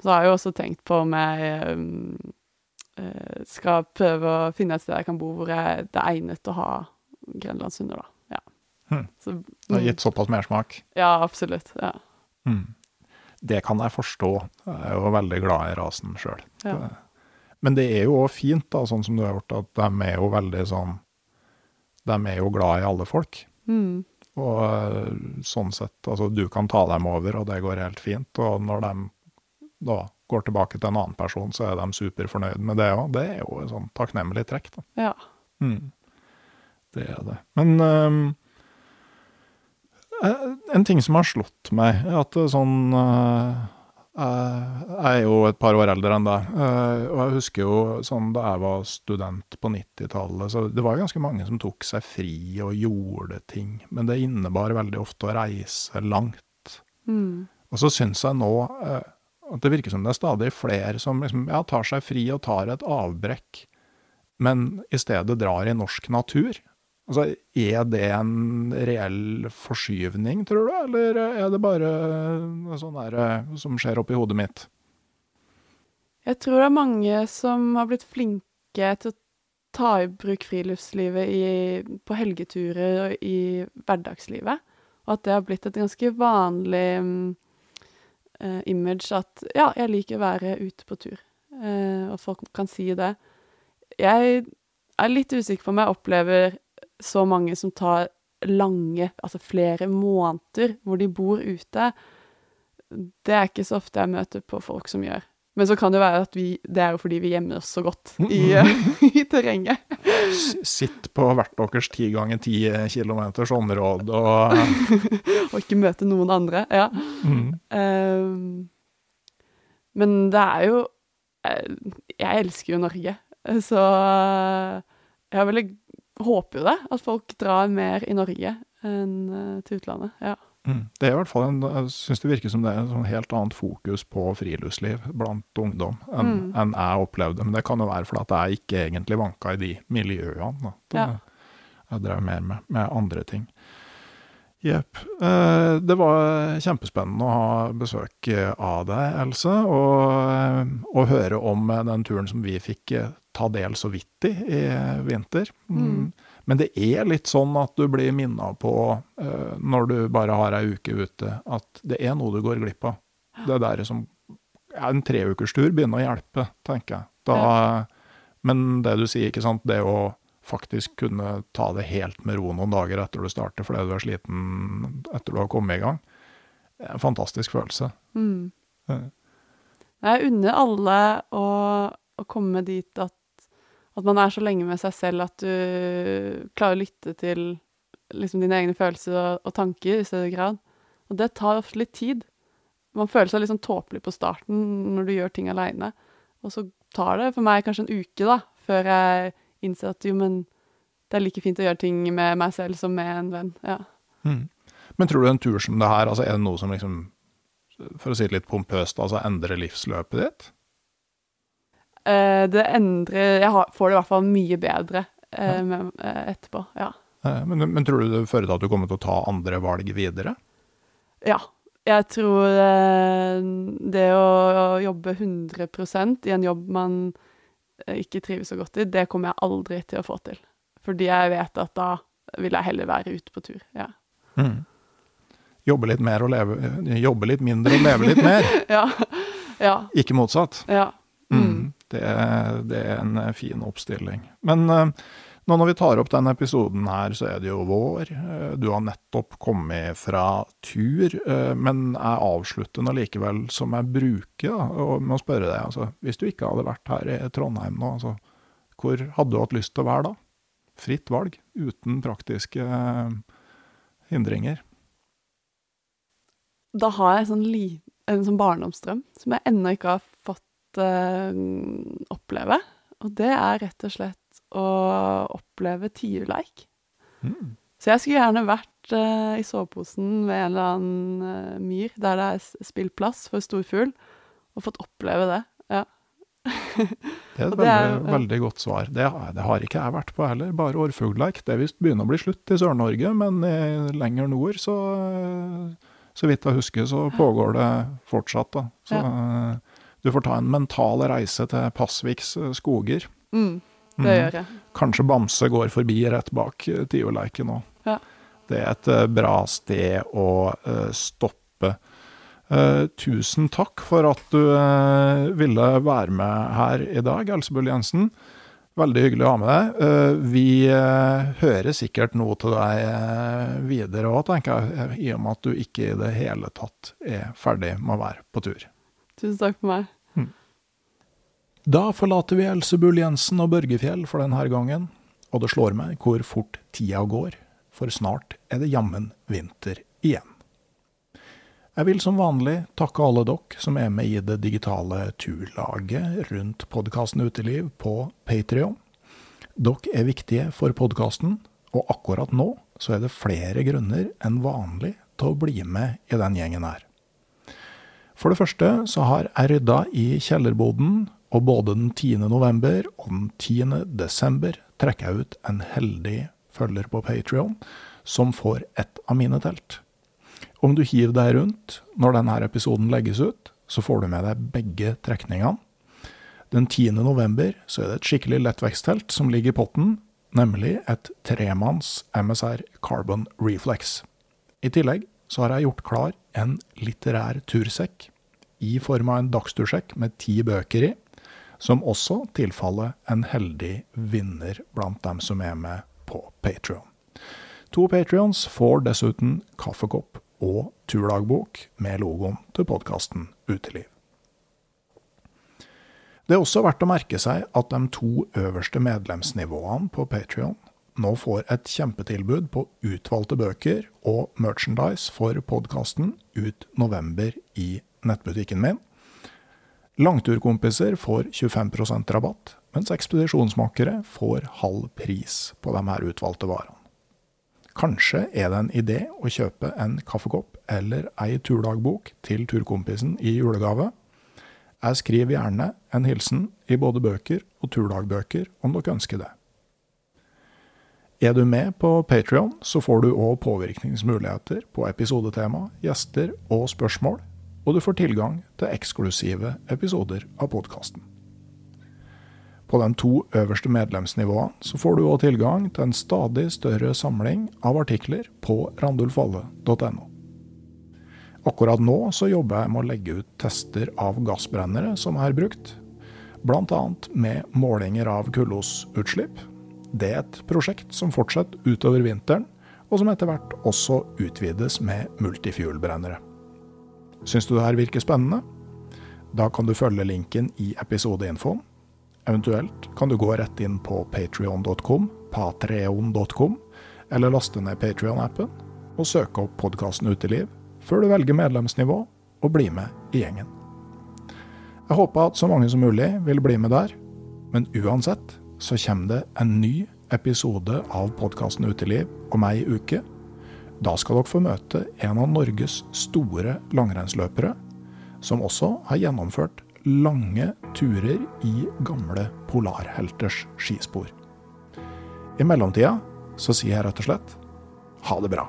Så har jeg jo også tenkt på om jeg um, eh, skal prøve å finne et sted jeg kan bo hvor jeg, det er egnet å ha grenlandshunder, da. Hmm. Så, Det har gitt såpass mersmak. Ja, absolutt. Ja. Mm. Det kan jeg forstå. Jeg er jo veldig glad i rasen sjøl. Ja. Men det er jo òg fint, da, sånn som du har gjort, at de er jo veldig sånn De er jo glad i alle folk. Mm. Og eh, sånn sett, altså du kan ta dem over, og det går helt fint. Og når de da går tilbake til en annen person, så er de superfornøyd med det òg. Det er jo et sånn takknemlig trekk, da. ja. Mm. Det er det. Men eh, en ting som har slått meg, er at er sånn eh, Jeg er jo et par år eldre enn deg, eh, og jeg husker jo sånn da jeg var student på 90-tallet, så det var ganske mange som tok seg fri og gjorde ting, men det innebar veldig ofte å reise langt. Mm. Og så syns jeg nå eh, at det virker som det er stadig flere som liksom, ja, tar seg fri og tar et avbrekk, men i stedet drar i norsk natur. Altså, Er det en reell forskyvning, tror du, eller er det bare sånn der eh, som skjer oppi hodet mitt? Jeg tror det er mange som har blitt flinke til å ta i bruk friluftslivet i, på helgeturer og i hverdagslivet. Og at det har blitt et ganske vanlig eh, image at ja, jeg liker å være ute på tur. uh, og folk kan si det. Jeg er litt usikker på om jeg opplever så mange som tar lange, altså flere måneder hvor de bor ute. Det er ikke så ofte jeg møter på folk som gjør. Men så kan det være at vi, det er jo fordi vi gjemmer oss så godt i, [LAUGHS] i terrenget. Sitt på hvert deres ti ganger ti kilometers område og [LAUGHS] Og ikke møte noen andre. Ja. mm. Ehm, men det er jo eh, Jeg elsker jo Norge, så eh, jeg har veldig, håper jo det. At folk drar mer i Norge enn eh, til utlandet. Ja. Mm. Det er i hvert fall en, jeg syns det virker som det er et sånn helt annet fokus på friluftsliv blant ungdom enn Mm. en jeg opplevde. Men det kan jo være fordi at jeg ikke egentlig vanka i de miljøene. Da. Ja. Jeg drev mer med, med andre ting. Jepp. Eh, det var kjempespennende å ha besøk av deg, Else, og, og høre om den turen som vi fikk eh, ta del så vidt i i vinter. Mm. Mm. Men det er litt sånn at du blir minna på, uh, når du bare har ei uke ute, at det er noe du går glipp av. Det der som ja, En treukerstur begynner å hjelpe, tenker jeg. Da, Men det du sier, ikke sant, det å faktisk kunne ta det helt med ro noen dager etter du starter fordi du er sliten etter du har kommet i gang, det er en fantastisk følelse. Mm. Ja. Jeg unner alle å, å komme dit at, at man er så lenge med seg selv at du klarer å lytte til liksom, dine egne følelser og, og tanker i større grad. Og det tar ofte litt tid. Man føler seg litt sånn tåpelig på starten når du gjør ting aleine. Og så tar det for meg kanskje en uke da, før jeg innser at jo, men det er like fint å gjøre ting med meg selv som med en venn. Ja. Mm. Men tror du en tur som det her, altså er det noe som liksom, for å si det litt pompøst, altså endrer livsløpet ditt? Eh, det endrer Jeg får det i hvert fall mye bedre eh, med, eh, etterpå. Ja. Men, men tror du det fører til at du kommer til å ta andre valg videre? ja. Jeg tror det å, å jobbe 100% i en jobb man ikke trives så godt i, det kommer jeg aldri til å få til. Fordi jeg vet at da vil jeg heller være ute på tur. Ja. Mm. Jobbe litt mer og leve Jobbe litt mindre og leve litt mer, [LAUGHS] ja. ja. ikke motsatt. ja. Det, det er en fin oppstilling. Men eh, nå når vi tar opp denne episoden her, så er det jo vår. Eh, Du har nettopp kommet fra tur, eh, men jeg avslutter nå likevel som jeg bruker, da, med å spørre deg. Altså, hvis du ikke hadde vært her i Trondheim nå, altså, hvor hadde du hatt lyst til å være da? Fritt valg, uten praktiske hindringer. Da har jeg sånn en sånn barndomsdrøm som jeg ennå ikke har fått eh, oppleve. Og det er rett og slett å oppleve tiurleik. Mm. Så jeg skulle gjerne vært uh, i soveposen ved en eller annen uh, myr der det er spillplass for storfugl, og fått oppleve det. Ja. [LAUGHS] Det er et veldig, er- veldig, godt svar. Det, har- det har ikke jeg vært på heller, bare orrfuglleik. Det visst begynner å bli slutt i Sør-Norge, men i, lenger nord, så, så vidt jeg husker, så pågår det fortsatt. Da. Så du får ta en mental reise til Pasviks eh, skoger. Mm, det mm. gjør jeg. Kanskje Bamse går forbi rett bak eh, Tioleiken òg. Ja. Det er et eh, bra sted å stoppe. Uh, tusen takk for at du uh, ville være med her i dag, Elsebull Jensen. Veldig hyggelig å ha med deg. Vi hører sikkert noe til deg videre òg, tenker jeg, i og med at du ikke i det hele tatt er ferdig med å være på tur. Tusen takk for meg. Da forlater vi Else Bull Jensen og Børgefjell for denne gangen, og det slår meg hvor fort tida går, for snart er det jammen vinter igjen. Jeg vil som vanlig takke alle dere som er med i det digitale turlaget rundt podkasten Uteliv på Patrion. Dere er viktige for podkasten, og akkurat nå så er det flere grunner enn vanlig til å bli med i den gjengen her. For det første så har jeg rydda i kjellerboden, og både den 10. november og den 10. desember trekker jeg ut en heldig følger på Patrion som får ett av mine telt. Om du hiver deg rundt når denne episoden legges ut, så får du med deg begge trekningene. Den 10. november så er det et skikkelig lettveksttelt som ligger i potten, nemlig et tremanns MSR Carbon Reflex. I tillegg så har jeg gjort klar en litterær tursekk i form av en dagstursjekk med ti bøker i, som også tilfaller en heldig vinner blant dem som er med på Patrion. To Patrions får dessuten kaffekopp og turdagbok med logoen til podkasten Uteliv. Det er også verdt å merke seg at de to øverste medlemsnivåene på Patrion nå får et kjempetilbud på utvalgte bøker og merchandise for podkasten ut november i nettbutikken min. Langturkompiser får 25% rabatt, mens ekspedisjonsmakere får halv pris på de her utvalgte varene. Kanskje er det en idé å kjøpe en kaffekopp eller ei turdagbok til turkompisen i julegave. Jeg skriver gjerne en hilsen i både bøker og turdagbøker om dere ønsker det. Er du med på Patrion, så får du òg påvirkningsmuligheter på episodetema, gjester og spørsmål, og du får tilgang til eksklusive episoder av podkasten. På de to øverste medlemsnivåene så får du òg tilgang til en stadig større samling av artikler på randulfalle.no. Akkurat nå så jobber jeg med å legge ut tester av gassbrennere som er brukt, bl.a. med målinger av kullossutslipp det er et prosjekt som fortsetter utover vinteren, og som etter hvert også utvides med multifuel-brennere. Syns du det her virker spennende? Da kan du følge linken i episodeinfoen. Eventuelt kan du gå rett inn på patrion.com, patreon.com, eller laste ned Patrion-appen og søke opp podkasten Uteliv før du velger medlemsnivå og bli med i gjengen. Jeg håper at så mange som mulig vil bli med der, men uansett så kommer det en ny episode av podkasten Uteliv om ei uke. Da skal dere få møte en av Norges store langrennsløpere, som også har gjennomført lange turer i gamle polarhelters skispor. I mellomtida så sier jeg rett og slett ha det bra.